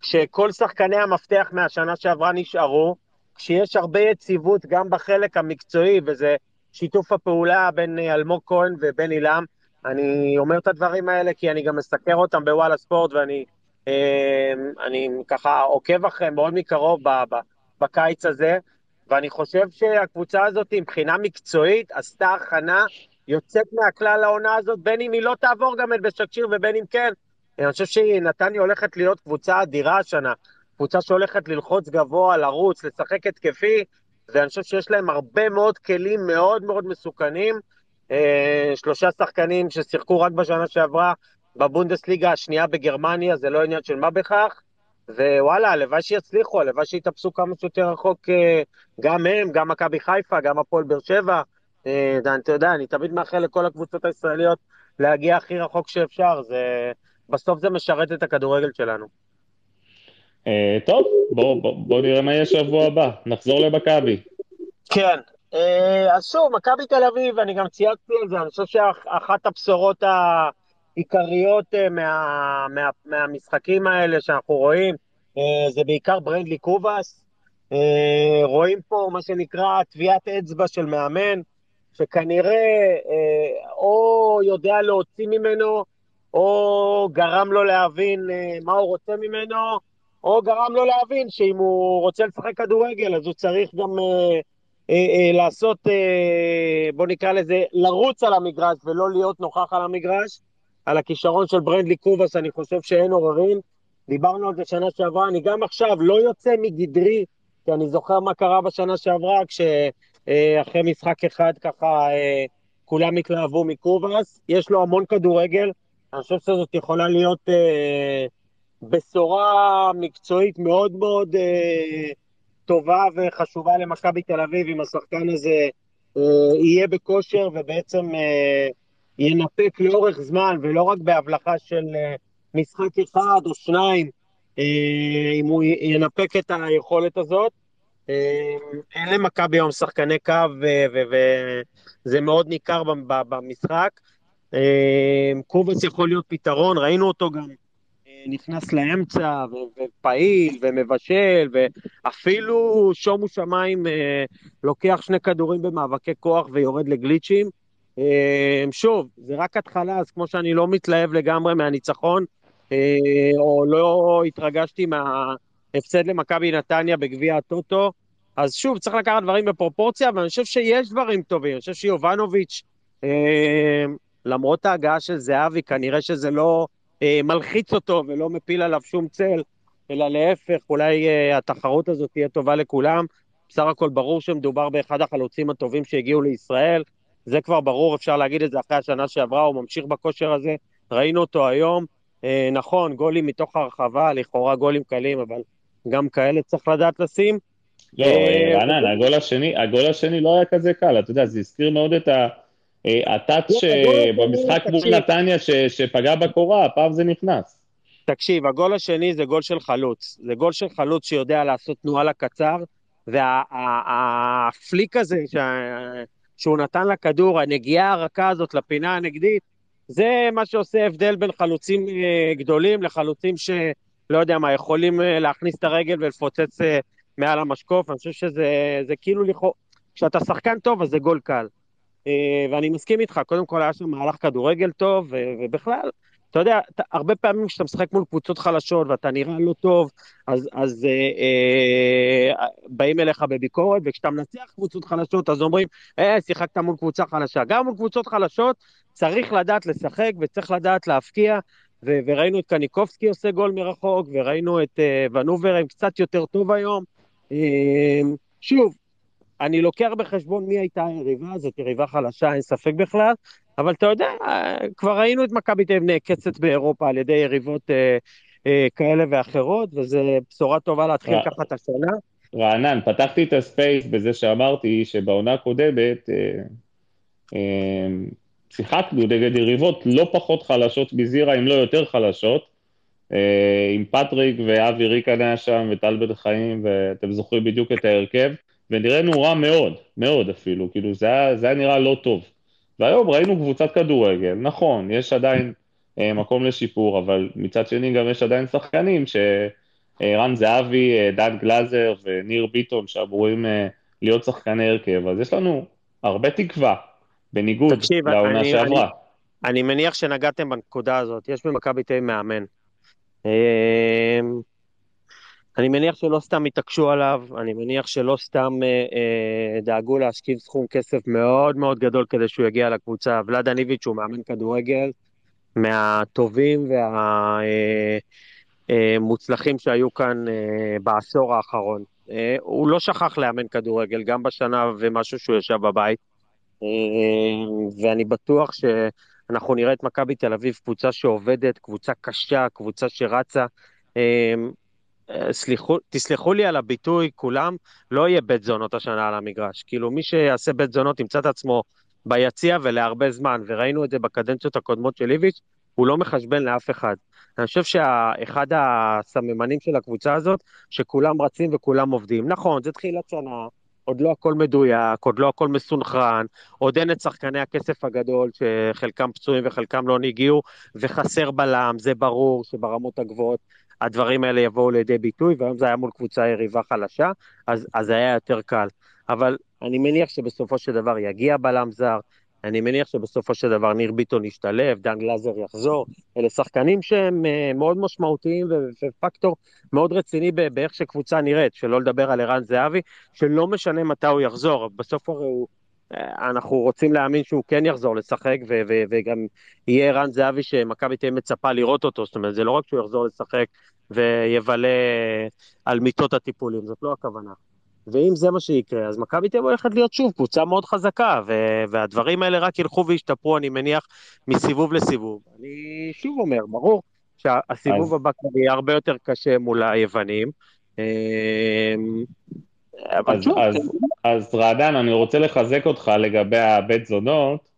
S6: כשכל שחקני המפתח מהשנה שעברה נשארו, כשיש הרבה יציבות גם בחלק המקצועי, וזה שיתוף הפעולה בין אה, אלמוג כהן ובן עילם. אני אומר את הדברים האלה כי אני גם מסקר אותם בוואלה ספורט, ואני אה, ככה עוקב אחריהם מאוד מקרוב בקיץ הזה, ואני חושב שהקבוצה הזאת מבחינה מקצועית עשתה הכנה יוצאת מהכלל לעונה הזאת, בין אם היא לא תעבור גם את בשקשיר ובין אם כן. אני חושב שנתניה הולכת להיות קבוצה אדירה השנה. קבוצה שהולכת ללחוץ גבוה, לרוץ, לשחק התקפי, ואני חושב שיש להם הרבה מאוד כלים מאוד מאוד מסוכנים. אה, שלושה שחקנים ששיחקו רק בשנה שעברה בבונדסליגה השנייה בגרמניה, זה לא עניין של מה בכך. ווואלה, הלוואי שיצליחו, הלוואי שיתאפסו כמה שיותר רחוק, אה, גם הם, גם מכבי חיפה, גם הפועל באר שבע. אה, אתה יודע, אני תמיד מאחל לכל הקבוצות הישראליות להגיע הכי רחוק שאפשר, זה... בסוף זה משרת את הכדורגל שלנו.
S2: אה, טוב, בואו בוא, בוא נראה מה יהיה שבוע הבא, נחזור למכבי.
S6: כן, אה, אז שוב, מכבי תל אביב, אני גם צייצתי על זה, אני חושב שאחת הבשורות העיקריות אה, מה, מה, מהמשחקים האלה שאנחנו רואים, זה בעיקר ברנדלי קובאס. רואים פה מה שנקרא טביעת אצבע של מאמן, שכנראה או יודע להוציא ממנו, או גרם לו להבין מה הוא רוצה ממנו, או גרם לו להבין שאם הוא רוצה לשחק כדורגל, אז הוא צריך גם אה, אה, אה, לעשות, אה, בוא נקרא לזה, לרוץ על המגרש ולא להיות נוכח על המגרש. על הכישרון של ברנדלי קובאס, אני חושב שאין עוררין. דיברנו על זה שנה שעברה, אני גם עכשיו לא יוצא מגדרי, כי אני זוכר מה קרה בשנה שעברה, כשאחרי אה, משחק אחד ככה אה, כולם התלהבו מקובאס. יש לו המון כדורגל, אני חושב שזאת יכולה להיות... אה, בשורה מקצועית מאוד מאוד אה, טובה וחשובה למכבי תל אביב, אם השחקן הזה אה, יהיה בכושר ובעצם אה, ינפק לאורך זמן, ולא רק בהבלחה של אה, משחק אחד או שניים, אה, אם הוא ינפק את היכולת הזאת. אה, אין למכבי היום שחקני קו, וזה מאוד ניכר במשחק. אה, קובץ יכול להיות פתרון, ראינו אותו גם נכנס לאמצע, ופעיל, ומבשל, ואפילו שומו שמיים אה, לוקח שני כדורים במאבקי כוח ויורד לגליצ'ים. אה, שוב, זה רק התחלה, אז כמו שאני לא מתלהב לגמרי מהניצחון, אה, או לא התרגשתי מההפסד למכבי נתניה בגביע הטוטו, אז שוב, צריך לקחת דברים בפרופורציה, ואני חושב שיש דברים טובים. אני חושב שיובנוביץ', למרות ההגעה של זהבי, כנראה שזה לא מלחיץ אותו ולא מפיל עליו שום צל, אלא להפך, אולי אה, התחרות הזאת תהיה טובה לכולם. בסך הכל ברור שמדובר באחד החלוצים הטובים שהגיעו לישראל, זה כבר ברור, אפשר להגיד את זה אחרי השנה שעברה, הוא ממשיך בכושר הזה, ראינו אותו היום. אה, נכון, גולים מתוך הרחבה, לכאורה גולים קלים, אבל גם כאלה צריך לדעת לשים.
S2: לא, אה, רענן, הגול השני, הגול השני לא היה כזה קל, אתה יודע, זה הזכיר מאוד את ה... אה, הטאץ' במשחק מול נתניה שפגע בקורה, הפעם זה נכנס.
S6: תקשיב, הגול השני זה גול של חלוץ. זה גול של חלוץ שיודע לעשות תנועה לקצר, והפליק הזה שהוא נתן לכדור, הנגיעה הרכה הזאת לפינה הנגדית, זה מה שעושה הבדל בין חלוצים אה, גדולים לחלוצים שלא יודע מה, יכולים אה, להכניס את הרגל ולפוצץ מעל המשקוף. אני חושב שזה כאילו לכאורה, כשאתה שחקן טוב אז זה גול קל. אה, ואני מסכים איתך, קודם כל היה שם מהלך כדורגל טוב, ובכלל, אתה יודע, אתה, הרבה פעמים כשאתה משחק מול קבוצות חלשות ואתה נראה לא טוב, אז, אז אה, אה, באים אליך בביקורת, וכשאתה מנצח קבוצות חלשות, אז אומרים, אה, שיחקת מול קבוצה חלשה. גם מול קבוצות חלשות צריך לדעת לשחק וצריך לדעת להפקיע, ו- וראינו את קניקובסקי עושה גול מרחוק, וראינו את אה, ונובר עם קצת יותר טוב היום. אה, שוב, אני לוקח בחשבון מי הייתה היריבה, זאת יריבה חלשה, אין ספק בכלל, אבל אתה יודע, כבר ראינו את מכבי תל אביב נעקצת באירופה על ידי יריבות אה, אה, כאלה ואחרות, וזו בשורה טובה להתחיל אה. ככה את השנה.
S2: רענן, פתחתי את הספייס בזה שאמרתי שבעונה הקודמת אה, אה, שיחקנו נגד יריבות לא פחות חלשות מזירה, אם לא יותר חלשות, אה, עם פטריק ואבי ריקן היה שם וטל בן חיים, ואתם זוכרים בדיוק את ההרכב, ונראינו רע מאוד, מאוד אפילו, כאילו זה היה, זה היה נראה לא טוב. והיום ראינו קבוצת כדורגל, נכון, יש עדיין אה, מקום לשיפור, אבל מצד שני גם יש עדיין שחקנים שרן זהבי, אה, דן גלאזר וניר ביטון שאמורים אה, להיות שחקני הרכב, אז יש לנו הרבה תקווה, בניגוד
S6: תקשיב,
S2: לעונה
S6: אני-
S2: שעברה.
S6: אני- אני מניח שנגעתם בנקודה הזאת, יש במכבי תל מאמן. אני מניח שלא סתם התעקשו עליו, אני מניח שלא סתם אה, אה, דאגו להשכיב סכום כסף מאוד מאוד גדול כדי שהוא יגיע לקבוצה. ולאדה ניביץ' הוא מאמן כדורגל מהטובים והמוצלחים שהיו כאן אה, בעשור האחרון. אה, הוא לא שכח לאמן כדורגל, גם בשנה ומשהו שהוא ישב בבית. אה, ואני בטוח שאנחנו נראה את מכבי תל אביב קבוצה שעובדת, קבוצה קשה, קבוצה שרצה. אה, אה, תסלחו לי על הביטוי, כולם, לא יהיה בית זונות השנה על המגרש. כאילו, מי שיעשה בית זונות ימצא את עצמו ביציע ולהרבה זמן, וראינו את זה בקדנציות הקודמות של איביץ', הוא לא מחשבן לאף אחד. אני חושב שאחד הסממנים של הקבוצה הזאת, שכולם רצים וכולם עובדים. נכון, זה תחילת שנה, עוד לא הכל מדויק, עוד לא הכל מסונכרן, עוד אין את שחקני הכסף הגדול, שחלקם פצועים וחלקם לא הגיעו, וחסר בלם, זה ברור שברמות הגבוהות הדברים האלה יבואו לידי ביטוי, והיום זה היה מול קבוצה יריבה חלשה, אז, אז היה יותר קל. אבל אני מניח שבסופו של דבר יגיע בלם זר, אני מניח שבסופו של דבר ניר ביטון ישתלב, דן גלאזר יחזור, אלה שחקנים שהם אה, מאוד משמעותיים ופקטור מאוד רציני באיך שקבוצה נראית, שלא לדבר על ערן זהבי, שלא משנה מתי הוא יחזור, בסוף הרי הוא... אנחנו רוצים להאמין שהוא כן יחזור לשחק, ו- ו- וגם יהיה ערן זהבי שמכבי תהיה מצפה לראות אותו, זאת אומרת, זה לא רק שהוא יחזור לשחק ויבלה על מיטות הטיפולים, זאת לא הכוונה. ואם זה מה שיקרה, אז מכבי תל אביב הולכת להיות שוב קבוצה מאוד חזקה, ו- והדברים האלה רק ילכו וישתפרו, אני מניח, מסיבוב לסיבוב. אני שוב אומר, ברור שהסיבוב
S2: אז-
S6: הבא יהיה הרבה יותר קשה מול היוונים. אבל
S2: אז,
S6: שוב,
S2: אז, אז רענן, אני רוצה לחזק אותך לגבי הבית זונות.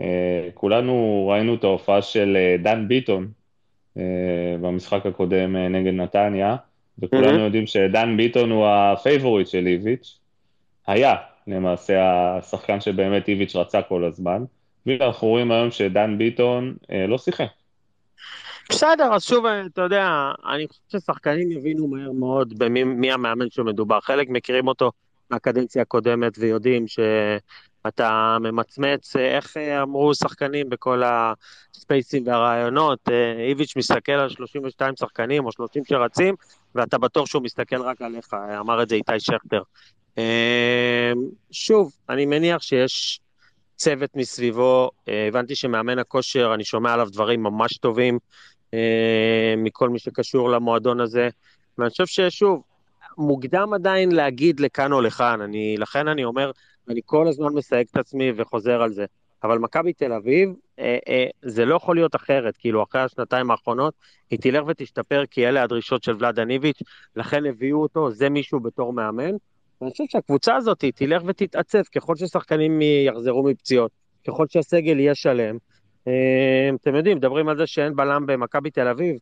S2: אה, כולנו ראינו את ההופעה של אה, דן ביטון אה, במשחק הקודם נגד נתניה, וכולנו
S6: Mhm.
S2: יודעים שדן ביטון הוא הפייבוריט של איביץ'. היה למעשה השחקן שבאמת איביץ' רצה כל הזמן, ואנחנו רואים היום שדן ביטון לא שיחק.
S6: בסדר, אז שוב, אתה יודע, אני חושב ששחקנים יבינו מהר מאוד במי מי המאמן שמדובר. חלק מכירים אותו מהקדנציה הקודמת ויודעים שאתה ממצמץ, איך אה, אמרו שחקנים בכל הספייסים והרעיונות, אה, איביץ' מסתכל על 32 שחקנים או 30 שרצים, ואתה בטוח שהוא מסתכל רק עליך, אמר את זה איתי שכטר. אה, שוב, אני מניח שיש צוות מסביבו, הבנתי שמאמן הכושר, אני שומע עליו דברים ממש טובים. אה, מכל מי שקשור למועדון הזה. ואני חושב ששוב, מוקדם עדיין להגיד לכאן או לכאן, אני, לכן אני אומר, אני כל הזמן מסייג את עצמי וחוזר על זה. אבל מכבי תל אביב, אה, אה, זה לא יכול להיות אחרת, כאילו אחרי השנתיים האחרונות, היא תלך ותשתפר כי אלה הדרישות של ולאדה ניביץ', לכן הביאו אותו, זה מישהו בתור מאמן. ואני חושב שהקבוצה הזאת תלך ותתעצב ככל ששחקנים יחזרו מפציעות, ככל שהסגל יהיה שלם. אה, אתם יודעים, מדברים על זה שאין בלם במכבי תל אביב.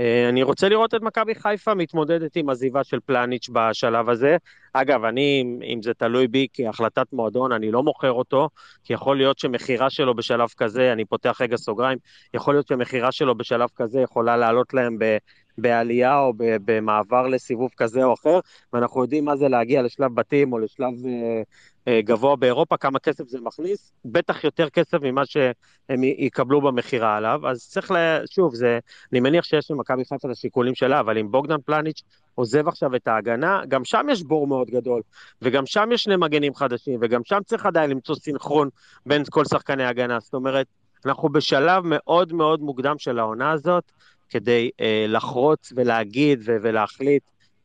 S6: אה, אני רוצה לראות את מכבי חיפה מתמודדת עם עזיבה של פלניץ' בשלב הזה. אגב, אני, אם זה תלוי בי כהחלטת מועדון, אני לא מוכר אותו, כי יכול להיות שמכירה שלו בשלב כזה, אני פותח רגע סוגריים, יכול להיות שמכירה שלו בשלב כזה יכולה לעלות להם ב, בעלייה או במעבר לסיבוב כזה או אחר, ואנחנו יודעים מה זה להגיע לשלב בתים או לשלב אה, אה, גבוה באירופה, כמה כסף זה מכניס, בטח יותר כסף ממה שהם יקבלו במכירה עליו, אז צריך, ל... שוב, זה, אני מניח שיש למכבי חיפה את השיקולים שלה, אבל אם בוגדן פלניץ' עוזב עכשיו את ההגנה, גם שם יש בור מאוד גדול, וגם שם יש שני מגנים חדשים, וגם שם צריך עדיין למצוא סינכרון בין כל שחקני ההגנה, זאת אומרת, אנחנו בשלב מאוד מאוד מוקדם של העונה הזאת, כדי אה, לחרוץ ולהגיד ולהחליט,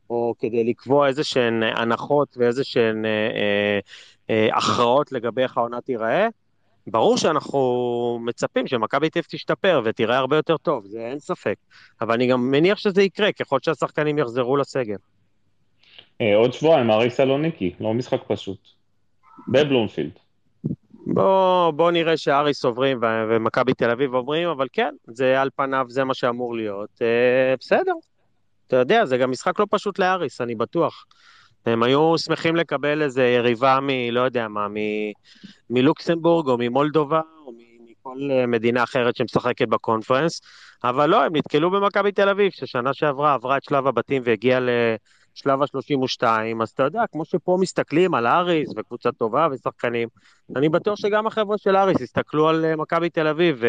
S6: או כדי לקבוע איזה שהן הנחות ואיזה שהן אה, אה, אה, הכרעות לגבי איך העונה תיראה. ברור שאנחנו מצפים שמכבי אביב תשתפר ותראה הרבה יותר טוב, זה אין ספק. אבל אני גם מניח שזה יקרה ככל שהשחקנים יחזרו לסגל.
S2: אה, עוד שבועיים, אריק סלוניקי, לא משחק פשוט. בבלומפילד.
S6: בוא, בוא נראה שאריס עוברים ומכבי תל אביב עוברים, אבל כן, זה על פניו זה מה שאמור להיות. אה, בסדר, אתה יודע, זה גם משחק לא פשוט לאריס, אני בטוח. הם היו שמחים לקבל איזה יריבה מ... לא יודע מה, מ... מלוקסמבורג או ממולדובה או מ- מכל אה, מדינה אחרת שמשחקת בקונפרנס, אבל לא, הם נתקלו במכבי תל אביב, ששנה שעברה עברה את שלב הבתים והגיעה לשלב ה-32, אז אתה יודע, כמו שפה מסתכלים על אריס וקבוצה טובה ושחקנים, אני בטוח שגם החבר'ה של אריס יסתכלו על אה, מכבי תל אביב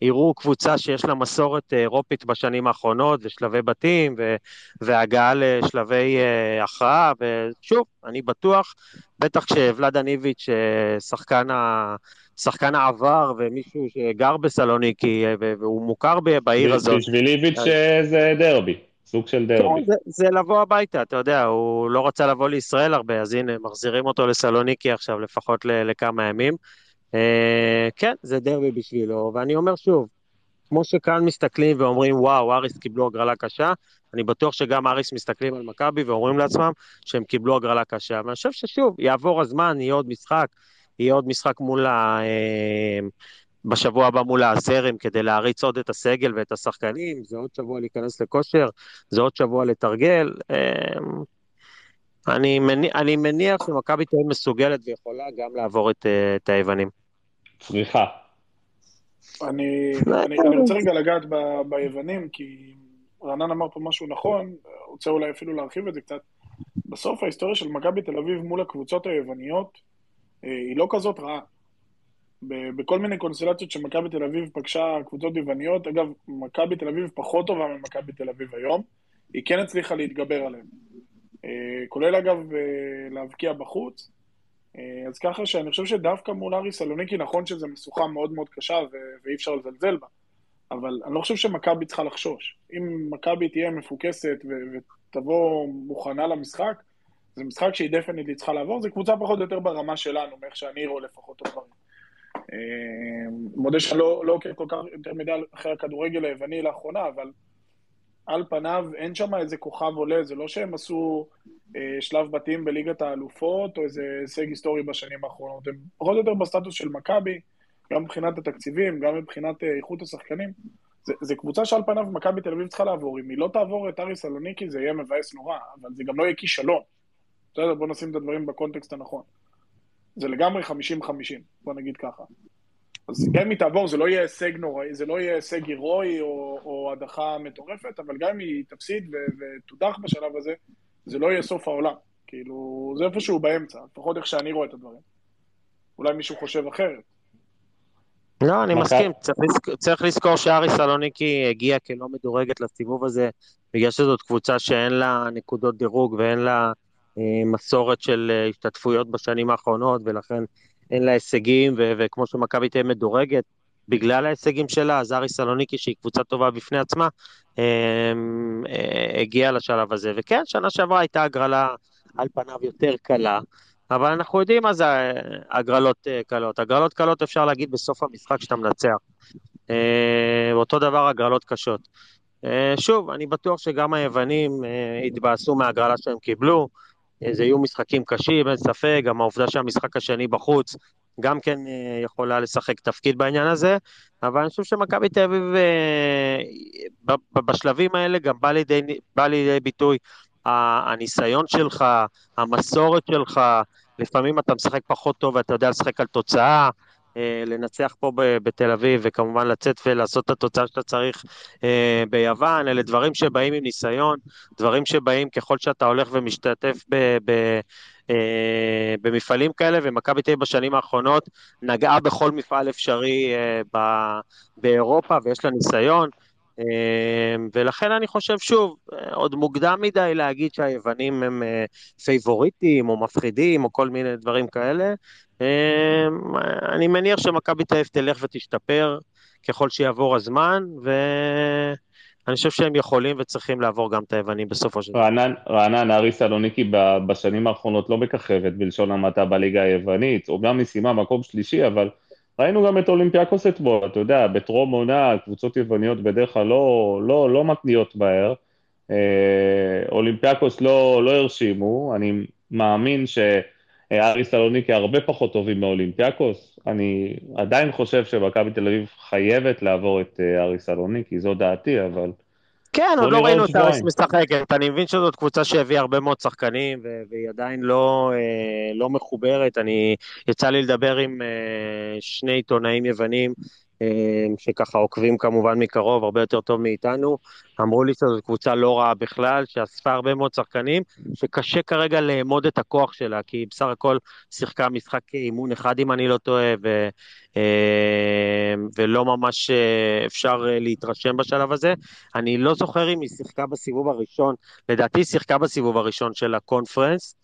S6: ויראו קבוצה שיש לה מסורת אה, אירופית בשנים האחרונות, ושלבי בתים, ו- והגעה לשלבי אה, הכרעה, ושוב, אני בטוח, בטח כשוולדה ניביץ', אה, שחקן ה... שחקן העבר ומישהו שגר בסלוניקי והוא מוכר בעיר הזאת.
S2: בשביל איביץ' זה דרבי, סוג של דרבי.
S6: כן, זה, זה לבוא הביתה, אתה יודע, הוא לא רצה לבוא לישראל הרבה, אז הנה, מחזירים אותו לסלוניקי עכשיו לפחות ל- לכמה ימים. אה, כן, זה דרבי בשבילו, ואני אומר שוב, כמו שכאן מסתכלים ואומרים, וואו, אריס קיבלו הגרלה קשה, אני בטוח שגם אריס מסתכלים על מכבי ואומרים לעצמם שהם קיבלו הגרלה קשה. ואני חושב ששוב, יעבור הזמן, יהיה עוד משחק, יהיה עוד משחק מול ה... בשבוע הבא מול הזרם כדי להריץ עוד את הסגל ואת השחקנים, זה עוד שבוע להיכנס לכושר, זה עוד שבוע לתרגל. אה, אני מניח, אני מניח שמכבי תל אביב מסוגלת ויכולה גם לעבור את, אה, את היוונים.
S2: צריכה.
S1: אני, אני, אני רוצה רגע לגעת ב, ביוונים, כי רענן אמר פה משהו נכון, רוצה אולי אפילו להרחיב את זה קצת. בסוף ההיסטוריה של מכבי תל אביב מול הקבוצות היווניות אה, היא לא כזאת רעה. בכל מיני קונסטלציות שמכבי תל אביב פגשה קבוצות יווניות, אגב, מכבי תל אביב פחות טובה ממכבי תל אביב היום, היא כן הצליחה להתגבר עליהם. אה, כולל אגב אה, להבקיע בחוץ. אה, אז ככה שאני חושב שדווקא מול ארי סלוניקי, נכון שזו משוכה מאוד מאוד קשה ו- ואי אפשר לזלזל בה, אבל אני לא חושב שמכבי צריכה לחשוש. אם מכבי תהיה מפוקסת ותבוא מוכנה למשחק, זה משחק שהיא definitely צריכה לעבור, זו קבוצה פחות או יותר ברמה שלנו, מאיך שאני רואה לפחות את הדברים. אה, מודה שאני לא לא עוקב כל כך יותר מדי אחרי הכדורגל היווני לאחרונה, אבל על פניו אין שם איזה כוכב עולה, זה לא שהם עשו אה, שלב בתים בליגת האלופות, או איזה הישג היסטורי בשנים האחרונות, הם פחות או יותר בסטטוס של מכבי, גם מבחינת התקציבים, גם מבחינת אה, איכות השחקנים. זה קבוצה שעל פניו מכבי תל אביב צריכה לעבור, אם היא לא תעבור את ארי סלוניקי זה יהיה מבאס נורא, אבל זה גם לא יהיה כישלון. בסדר, בוא נשים את הדברים בקונטקסט הנכון. זה לגמרי 50-50, בוא נגיד ככה. אז גם אם היא תעבור, זה לא יהיה הישג נוראי, זה לא יהיה הישג הירואי או, או הדחה מטורפת, אבל גם אם היא תפסיד ו- ותודח בשלב הזה, זה לא יהיה סוף העולם. כאילו, זה איפשהו באמצע, לפחות איך שאני רואה את הדברים. אולי מישהו חושב אחרת.
S6: לא, אני מסכים, צריך. צריך לזכור שארי סלוניקי הגיע כלא מדורגת לסיבוב הזה, בגלל שזאת קבוצה שאין לה נקודות דירוג ואין לה מסורת של אה, השתתפויות בשנים האחרונות, ולכן אין לה הישגים, ו... וכמו שמכבי תהיה מדורגת, בגלל ההישגים שלה, אז ארי סלוניקי, שהיא קבוצה טובה בפני עצמה, אה, אה, הגיעה לשלב הזה. וכן, שנה שעברה הייתה הגרלה על פניו יותר קלה, אבל אנחנו יודעים מה זה הגרלות אה, קלות. הגרלות קלות אפשר להגיד בסוף המשחק שאתה מנצח. אה, אותו דבר הגרלות קשות. אה, שוב, אני בטוח שגם היוונים אה, התבאסו מההגרלה שהם קיבלו. אה, זה יהיו משחקים קשים, אין ספק, גם העובדה שהמשחק השני בחוץ גם כן אה, יכולה לשחק תפקיד בעניין הזה, אבל אני חושב שמכבי תל אביב אה, בשלבים האלה גם בא לידי, בא לידי ביטוי הניסיון שלך, המסורת שלך, לפעמים אתה משחק פחות טוב ואתה יודע לשחק על תוצאה, אה, לנצח פה בתל אביב וכמובן לצאת ולעשות את התוצאה שאתה צריך אה, ביוון, אלה דברים שבאים עם ניסיון, דברים שבאים ככל שאתה הולך ומשתתף ב... ב אה, במפעלים כאלה, ומכבי תל אביב בשנים האחרונות נגעה בכל מפעל אפשרי אה, באירופה ויש לה ניסיון. אה, ולכן אני חושב שוב, עוד מוקדם מדי להגיד שהיוונים הם אה, פייבוריטים או מפחידים או כל מיני דברים כאלה. אה, אני מניח שמכבי תל אביב תלך ותשתפר ככל שיעבור הזמן, ואני חושב שהם יכולים וצריכים לעבור גם את היוונים בסופו של דבר.
S2: רענן, רענן, אריס סלוניקי בשנים האחרונות לא מככבת בלשון המעטה בליגה היוונית, אומנם היא סיימה מקום שלישי, אבל ראינו גם את אולימפיאקוס אתמול, אתה יודע, בטרום עונה, קבוצות יווניות בדרך כלל לא, לא, לא מתניעות מהר, אולימפיאקוס לא, לא הרשימו, אני מאמין שאריס סלוניקי הרבה פחות טובים מאולימפיאקוס, אני עדיין חושב שמכבי תל אביב חייבת לעבור את אריס סלוניקי, זו דעתי, אבל...
S6: כן, עוד לא ראינו את אריס משחקת. אני מבין שזאת קבוצה שהביאה הרבה מאוד שחקנים, והיא עדיין לא, אה, לא מחוברת. אני, יצא לי לדבר עם אה, שני עיתונאים יוונים, שככה עוקבים כמובן מקרוב, הרבה יותר טוב מאיתנו. אמרו לי שזאת קבוצה לא רעה בכלל, שאספה הרבה מאוד שחקנים, שקשה כרגע לאמוד את הכוח שלה, כי היא בסך הכל שיחקה משחק אימון אחד, אם אני לא טועה, ו, אה, ולא ממש אה, אפשר להתרשם בשלב הזה. אני לא זוכר אם היא שיחקה בסיבוב הראשון, לדעתי היא שיחקה בסיבוב הראשון של הקונפרנס,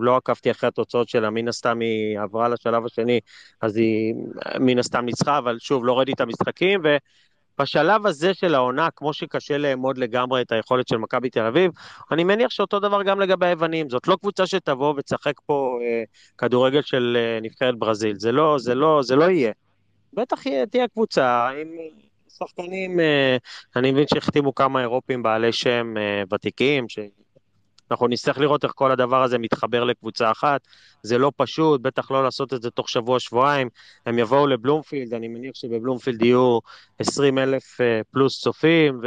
S6: לא עקבתי אחרי התוצאות שלה, מן הסתם היא עברה לשלב השני, אז היא מן הסתם ניצחה, אבל שוב, לא ראיתי את המשחקים, ובשלב הזה של העונה, כמו שקשה לאמוד לגמרי את היכולת של מכבי תל אביב, אני מניח שאותו דבר גם לגבי היוונים, זאת לא קבוצה שתבוא ותשחק פה אה, כדורגל של אה, נבחרת ברזיל, זה לא, זה לא, זה לא יהיה. בטח תהיה קבוצה עם שחקנים, אה, אני מבין שהחתימו כמה אירופים בעלי שם אה, ותיקים, ש... אנחנו נצטרך לראות איך כל הדבר הזה מתחבר לקבוצה אחת. זה לא פשוט, בטח לא לעשות את זה תוך שבוע-שבועיים. הם יבואו לבלומפילד, אני מניח שבבלומפילד יהיו 20 אלף אה, פלוס צופים,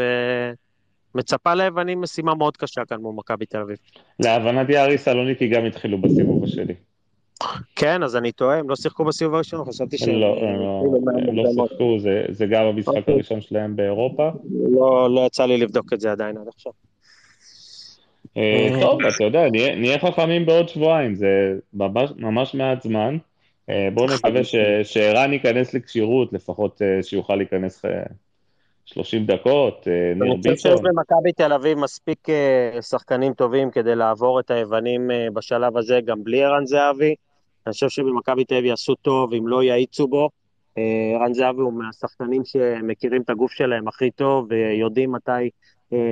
S6: ומצפה ליוונים משימה מאוד קשה כאן מול מכבי תל אביב.
S2: להבנתי ארי סלוניקי גם התחילו בסיבוב השני.
S6: כן, אז אני טועה, הם לא שיחקו בסיבוב הראשון, חשבתי שהם...
S2: לא, הם לא שיחקו, זה גם המשחק. הראשון שלהם באירופה.
S6: לא, לא יצא לי לבדוק את זה עדיין עד עכשיו.
S2: אה, טוב, אתה יודע, נהיה חכמים בעוד שבועיים, זה ממש מעט זמן. אה, בואו נקווה שערן ייכנס לכשירות, לפחות אה, שיוכל להיכנס 30 דקות,
S6: ניר ביטון. אני חושב שיש במכבי תל אביב מספיק שחקנים טובים כדי לעבור את היוונים בשלב הזה, גם בלי ערן זהבי. אני חושב שבמכבי תל אביב יעשו טוב אם לא יאיצו בו. ערן זהבי הוא מהשחקנים שמכירים את הגוף שלהם הכי טוב ויודעים מתי אה,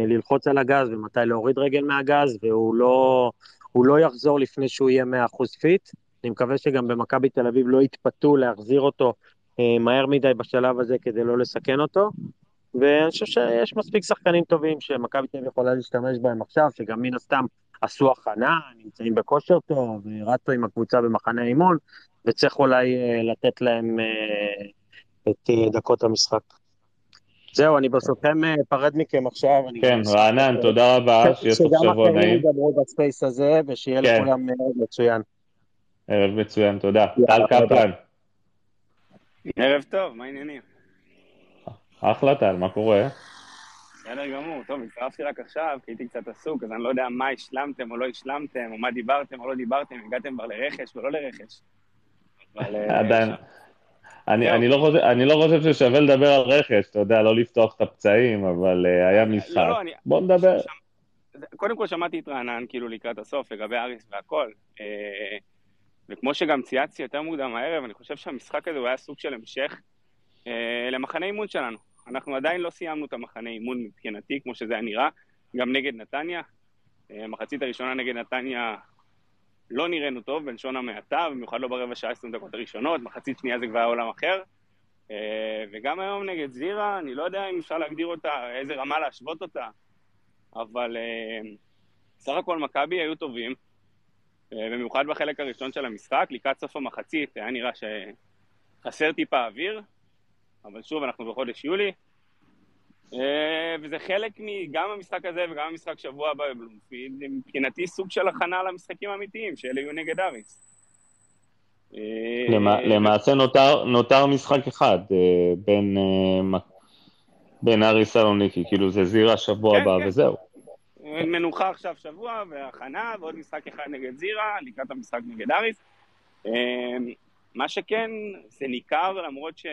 S6: ללחוץ על הגז ומתי להוריד רגל מהגז, והוא לא, לא יחזור לפני שהוא יהיה 100% fit. אני מקווה שגם במכבי תל אביב לא יתפתו להחזיר אותו אה, מהר מדי בשלב הזה כדי לא לסכן אותו. ואני חושב שיש מספיק שחקנים טובים שמכבי תל אביב יכולה להשתמש בהם עכשיו, שגם מן הסתם עשו הכנה, נמצאים בכושר טוב, רצו עם הקבוצה במחנה אימון, וצריך אולי אה, לתת להם את דקות המשחק. זהו, אני ברשותכם אפרד מכם עכשיו.
S2: כן, רענן, תודה רבה, שיהיה סוף שבוע נעים. שגם אחרים
S6: ידברו ב space הזה, ושיהיה כן. לכולם ערב מצוין.
S2: ערב מצוין, תודה. טל קפלן.
S8: ערב טוב, מה העניינים?
S2: אחלה טל, מה קורה?
S8: בסדר גמור, טוב, הצטרפתי רק עכשיו, כי הייתי קצת עסוק, אז אני לא יודע מה השלמתם או לא השלמתם, או מה דיברתם או לא דיברתם, הגעתם כבר לרכש או לא לרכש.
S2: עדיין, אה, אני, אני, לא חושב, אני לא חושב ששווה לדבר על רכש, אתה יודע, לא לפתוח את הפצעים, אבל uh, היה משחק. לא, לא, אני, בוא נדבר. ש...
S8: קודם כל שמעתי את רענן, כאילו לקראת הסוף, לגבי אריס והכל. Uh, וכמו שגם צייצתי יותר מוקדם הערב, אני חושב שהמשחק הזה הוא היה סוג של המשך uh, למחנה אימון שלנו. אנחנו עדיין לא סיימנו את המחנה אימון מבחינתי, כמו שזה היה נראה, גם נגד נתניה. מחצית הראשונה נגד נתניה לא נראינו טוב, בלשון המעטה, במיוחד לא ברבע שעה 20 דקות הראשונות, מחצית שנייה זה כבר עולם אחר. אה, וגם היום נגד זירה, אני לא יודע אם אפשר להגדיר אותה, איזה רמה להשוות אותה, אבל אה, סך הכל מכבי היו טובים, אה, במיוחד בחלק הראשון של המשחק, לקראת סוף המחצית היה נראה שחסר טיפה אוויר, אבל שוב, אנחנו בחודש יולי, וזה חלק גם המשחק הזה וגם המשחק שבוע הבא בבלומפילד, מבחינתי סוג של הכנה למשחקים האמיתיים, שאלה יהיו נגד אריס.
S2: אה, למעשה נותר, נותר משחק אחד אה, בין, בין אריס סלוניקי, כאילו זה זירה שבוע כן, הבא כן. וזהו.
S8: מנוחה עכשיו שבוע והכנה ועוד משחק אחד נגד זירה, לקראת המשחק נגד אריס. מה שכן, זה ניכר למרות ש...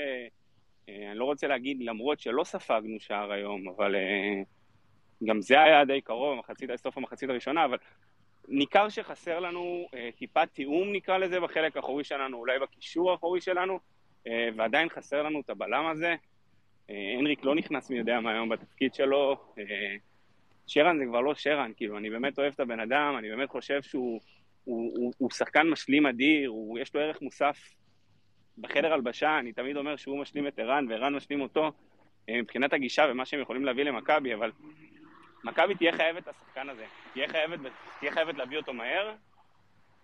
S8: אה, אני לא רוצה להגיד למרות שלא ספגנו שער היום, אבל אה, גם זה היה די קרוב, מחצית, סוף המחצית הראשונה, אבל ניכר שחסר לנו אה, טיפה תיאום נקרא לזה בחלק האחורי שלנו, אולי בקישור האחורי שלנו, ועדיין חסר לנו את הבלם הזה. הנריק לא נכנס מי יודע מה היום בתפקיד שלו. שרן זה כבר לא שרן, כאילו, אני באמת אוהב את הבן אדם, אני באמת חושב שהוא הוא, הוא, הוא שחקן משלים אדיר, הוא, יש לו ערך מוסף בחדר הלבשה, אני תמיד אומר שהוא משלים את ערן וערן משלים אותו אה, מבחינת הגישה ומה שהם יכולים להביא למכבי, אבל מכבי תהיה חייבת את השחקן הזה, תהיה חייבת, תהיה חייבת להביא אותו מהר.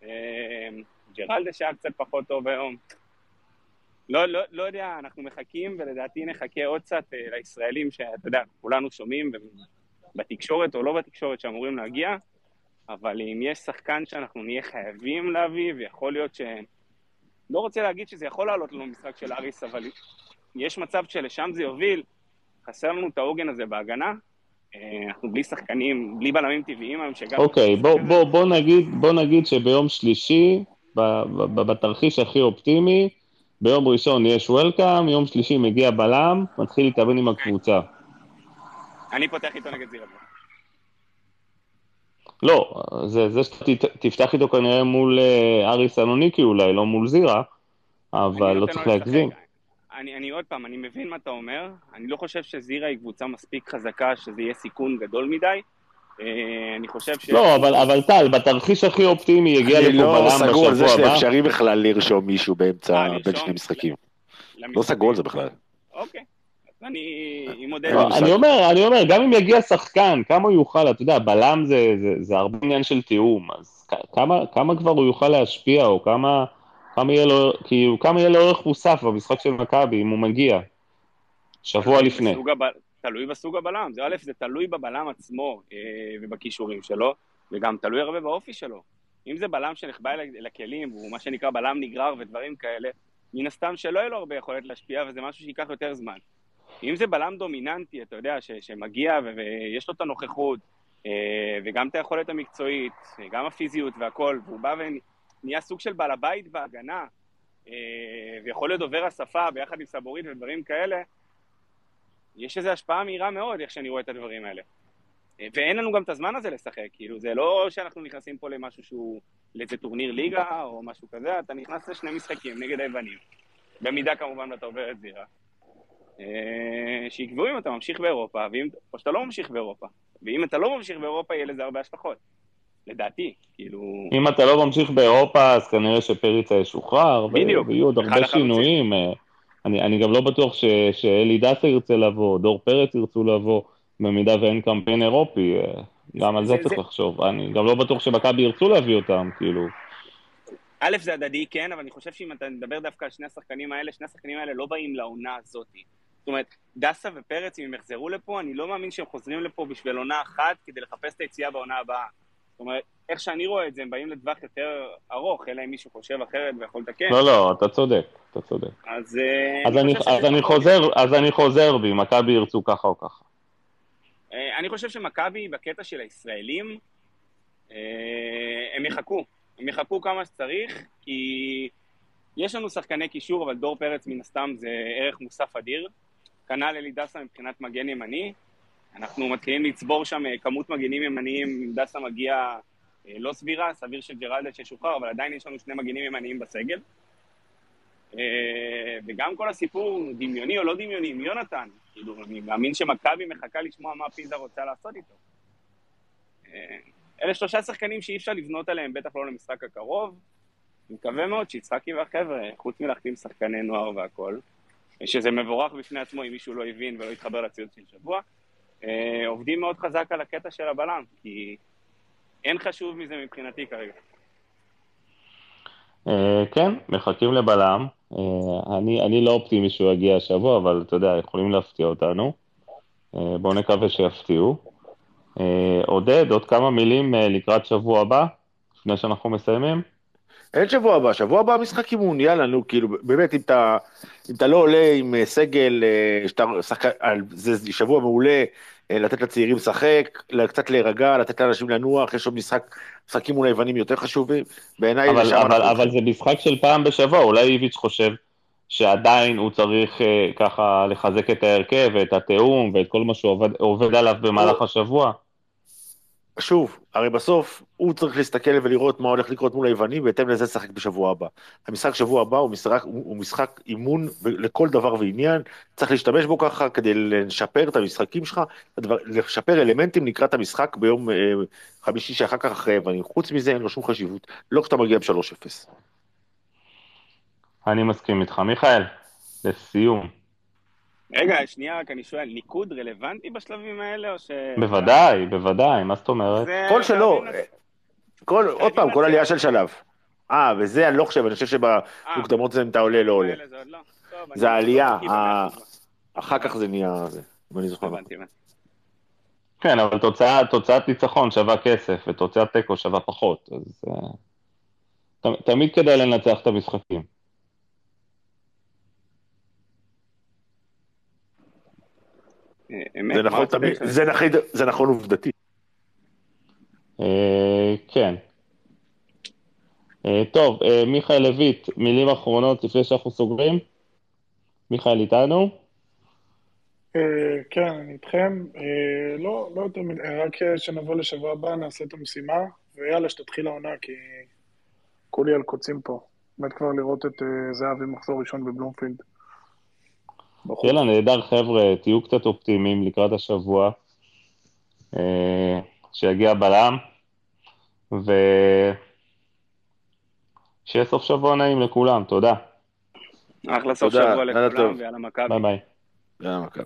S8: אה, ג'רלדש היה קצת פחות טוב היום. לא, לא, לא יודע, אנחנו מחכים, ולדעתי נחכה עוד קצת אה, לישראלים שאתה יודע, כולנו שומעים בתקשורת או לא בתקשורת שאמורים להגיע, אבל אם יש שחקן שאנחנו נהיה חייבים להביא, ויכול להיות ש... לא רוצה להגיד שזה יכול לעלות לנו משחק של אריס, אבל יש מצב שלשם זה יוביל, חסר לנו את העוגן הזה בהגנה, אה, אנחנו בלי שחקנים, בלי בלמים טבעיים היום שגם...
S2: אוקיי, בוא, בוא, בוא, נגיד, בוא נגיד שביום שלישי, בתרחיש הכי אופטימי, ביום ראשון יש וולקאם, יום שלישי מגיע בלם, מתחיל להתאמן עם הקבוצה.
S8: אני פותח איתו נגד זירה.
S2: לא, זה, זה שתפתח איתו כנראה מול אה, אריס אנוניקי אולי, לא מול זירה, אבל לא צריך להגזים.
S8: אני, אני עוד פעם, אני מבין מה אתה אומר, אני לא חושב שזירה היא קבוצה מספיק חזקה שזה יהיה סיכון גדול מדי. אה, אני חושב ש...
S2: לא, אבל, אבל טל, בתרחיש הכי אופטימי יגיע לפה
S3: לא
S2: בלם בשבוע הבא.
S3: אני לא סגור על זה שאפשרי בכלל לרשום מישהו באמצע, אה, בין שני משחקים. לא סגור על זה בכלל.
S8: אוקיי. אני מודה...
S2: לא, אני אומר, אני אומר, גם אם יגיע שחקן, כמה הוא יוכל, אתה יודע, בלם זה, זה, זה הרבה עניין של תיאום, אז כמה, כמה כבר הוא יוכל להשפיע, או כמה, כמה יהיה לו, כאילו, כמה יהיה לו ערך מוסף במשחק של מכבי, אם הוא מגיע, שבוע לפני.
S8: תלוי בסוג הבלם, זה א', זה תלוי בבלם עצמו אה, ובכישורים שלו, וגם תלוי הרבה באופי שלו. אם זה בלם שנחבא לכלים, הוא מה שנקרא בלם נגרר ודברים כאלה, מן הסתם שלא יהיה לו הרבה יכולת להשפיע, וזה משהו שייקח יותר זמן. אם זה בלם דומיננטי, אתה יודע, ש, שמגיע ו, ויש לו את הנוכחות, אה, וגם את היכולת המקצועית, גם הפיזיות והכל, והוא בא ונהיה סוג של בעל הבית בהגנה, אה, ויכול להיות דובר השפה ביחד עם סבורית ודברים כאלה, יש איזו השפעה מהירה מאוד, איך שאני רואה את הדברים האלה. אה, ואין לנו גם את הזמן הזה לשחק, כאילו, זה לא שאנחנו נכנסים פה למשהו שהוא, לאיזה טורניר ליגה או משהו כזה, אתה נכנס לשני משחקים נגד היוונים. במידה כמובן ואתה עובר את זירה. אה, שיקבעו אם אתה ממשיך באירופה, ואם, או שאתה לא ממשיך באירופה. ואם אתה לא ממשיך באירופה, יהיה לזה הרבה השלכות. לדעתי, כאילו...
S2: אם אתה לא ממשיך באירופה, אז כנראה שפריצה ישוחרר. ויהיו עוד הרבה שינויים. אה, אני, אני גם לא בטוח ש, שאלי דסה ירצה לבוא, דור פרץ ירצו לבוא, במידה ואין קמפיין אירופי. אה, גם על זה, זה צריך זה... לחשוב. אני גם לא בטוח שמכבי ירצו להביא אותם, כאילו.
S8: א', זה הדדי, כן, אבל אני חושב שאם אתה מדבר דווקא על שני השחקנים האלה, שני השחקנים האלה לא באים לעונה הזאתי. זאת אומרת, דסה ופרץ, אם הם יחזרו לפה, אני לא מאמין שהם חוזרים לפה בשביל עונה אחת כדי לחפש את היציאה בעונה הבאה. זאת אומרת, איך שאני רואה את זה, הם באים לטווח יותר ארוך, אלא אם מישהו חושב אחרת ויכול לתקן.
S2: לא, לא, אתה צודק, אתה צודק.
S8: אז, אה,
S2: אז, אני, אז, אני חוזר, אז אני חוזר בי, מכבי ירצו ככה או ככה.
S8: אה, אני חושב שמכבי, בקטע של הישראלים, אה, הם יחכו. הם יחכו כמה שצריך, כי יש לנו שחקני קישור, אבל דור פרץ מן הסתם זה ערך מוסף אדיר. כנ"ל אלי דסה מבחינת מגן ימני. אנחנו מתחילים לצבור שם אה, כמות מגנים ימניים, דסה מגיע אה, לא סבירה, סביר שג'רלדש ישוחרר, אבל עדיין יש לנו שני מגנים ימניים בסגל. אה, וגם כל הסיפור, דמיוני או לא דמיוני, עם יונתן, כאילו, אני מאמין שמכבי מחכה לשמוע מה פיזה רוצה לעשות איתו. אלה שלושה שחקנים שאי אפשר לבנות עליהם, בטח לא למשחק הקרוב. אני מקווה מאוד שיצחקי והחבר'ה, חוץ מלהחתים שחקני נוער והכול, שזה מבורך בפני עצמו אם מישהו לא הבין ולא התחבר לציוד של שבוע, אה, עובדים מאוד חזק על הקטע של הבלם, כי אין חשוב מזה מבחינתי כרגע.
S2: אה, כן, מחכים לבלם. אה, אני לא אופטימי שהוא יגיע השבוע, אבל אתה יודע, יכולים להפתיע אותנו. בואו נקווה שיפתיעו. עודד, עוד כמה מילים לקראת שבוע הבא, לפני שאנחנו מסיימים?
S3: אין שבוע הבא, שבוע הבא משחק אימון, יאללה, נו, כאילו, באמת, אם אתה, אם אתה לא עולה עם אה, סגל, אה, שאתה שחק, זה שבוע מעולה, אה, לתת לצעירים לשחק, קצת להירגע, לתת לאנשים לנוח, יש עוד משחק, משחקים מול היוונים יותר חשובים, בעיניי
S2: אבל, אבל, אבל זה משחק של פעם בשבוע, אולי איביץ' חושב שעדיין הוא צריך ככה לחזק את ההרכב ואת התיאום ואת כל מה שהוא עובד, עובד עליו במהלך השבוע.
S3: שוב, הרי בסוף הוא צריך להסתכל ולראות מה הולך לקרות מול היוונים, ובהתאם לזה לשחק בשבוע הבא. המשחק שבוע הבא הוא משחק, הוא משחק אימון לכל דבר ועניין, צריך להשתמש בו ככה כדי לשפר את המשחקים שלך, לשפר אלמנטים לקראת המשחק ביום אה, חמישי שאחר כך אחרי היוונים. חוץ מזה אין לו שום חשיבות, לא כשאתה מגיע ב-3-0.
S2: אני מסכים איתך. מיכאל, לסיום.
S8: רגע, שנייה, רק אני שואל, ניקוד רלוונטי בשלבים האלה, או ש...
S2: בוודאי, בוודאי, מה זאת אומרת?
S3: כל שלא,
S8: לצ-
S3: כל, עוד פעם, כל. עלייה של שלב. אה, וזה אני לא חושב, אני חושב
S8: אה,
S3: שבמוקדמות זה אם אתה עולה, לא עולה.
S8: זה לא. לא
S3: העלייה. אחר כך זה נהיה זה, אם אני זוכר. נכון.
S2: כן, אבל תוצאת ניצחון שווה כסף, ותוצאת תיקו שווה פחות, אז אה, תמיד כדאי לנצח את המשחקים.
S8: אמת,
S3: זה נכון תמיד? זה נכון- זה נכון עובדתית.
S2: אה, כן. אה, טוב, אה, מיכאל לויט, מילים אחרונות לפני שאנחנו סוגרים? מיכאל איתנו?
S1: אה, כן, אני איתכם. אה, לא, לא יותר מדי, רק אה, שנבוא לשבוע הבא, נעשה את המשימה, ויאללה, שתתחיל העונה, כי כולי על קוצים פה. מת כבר לראות את אה, זהבי מחזור ראשון בבלומפילד. בחוץ.
S2: יאללה, נהדר חבר'ה, תהיו קצת אופטימיים לקראת השבוע. אה, שיגיע בלם, ושיהיה סוף שבוע נעים לכולם, תודה.
S8: אחלה סוף
S3: תודה,
S8: שבוע לכולם. ויאללה מכבי.
S2: ביי ביי.
S3: יאללה, מכבי.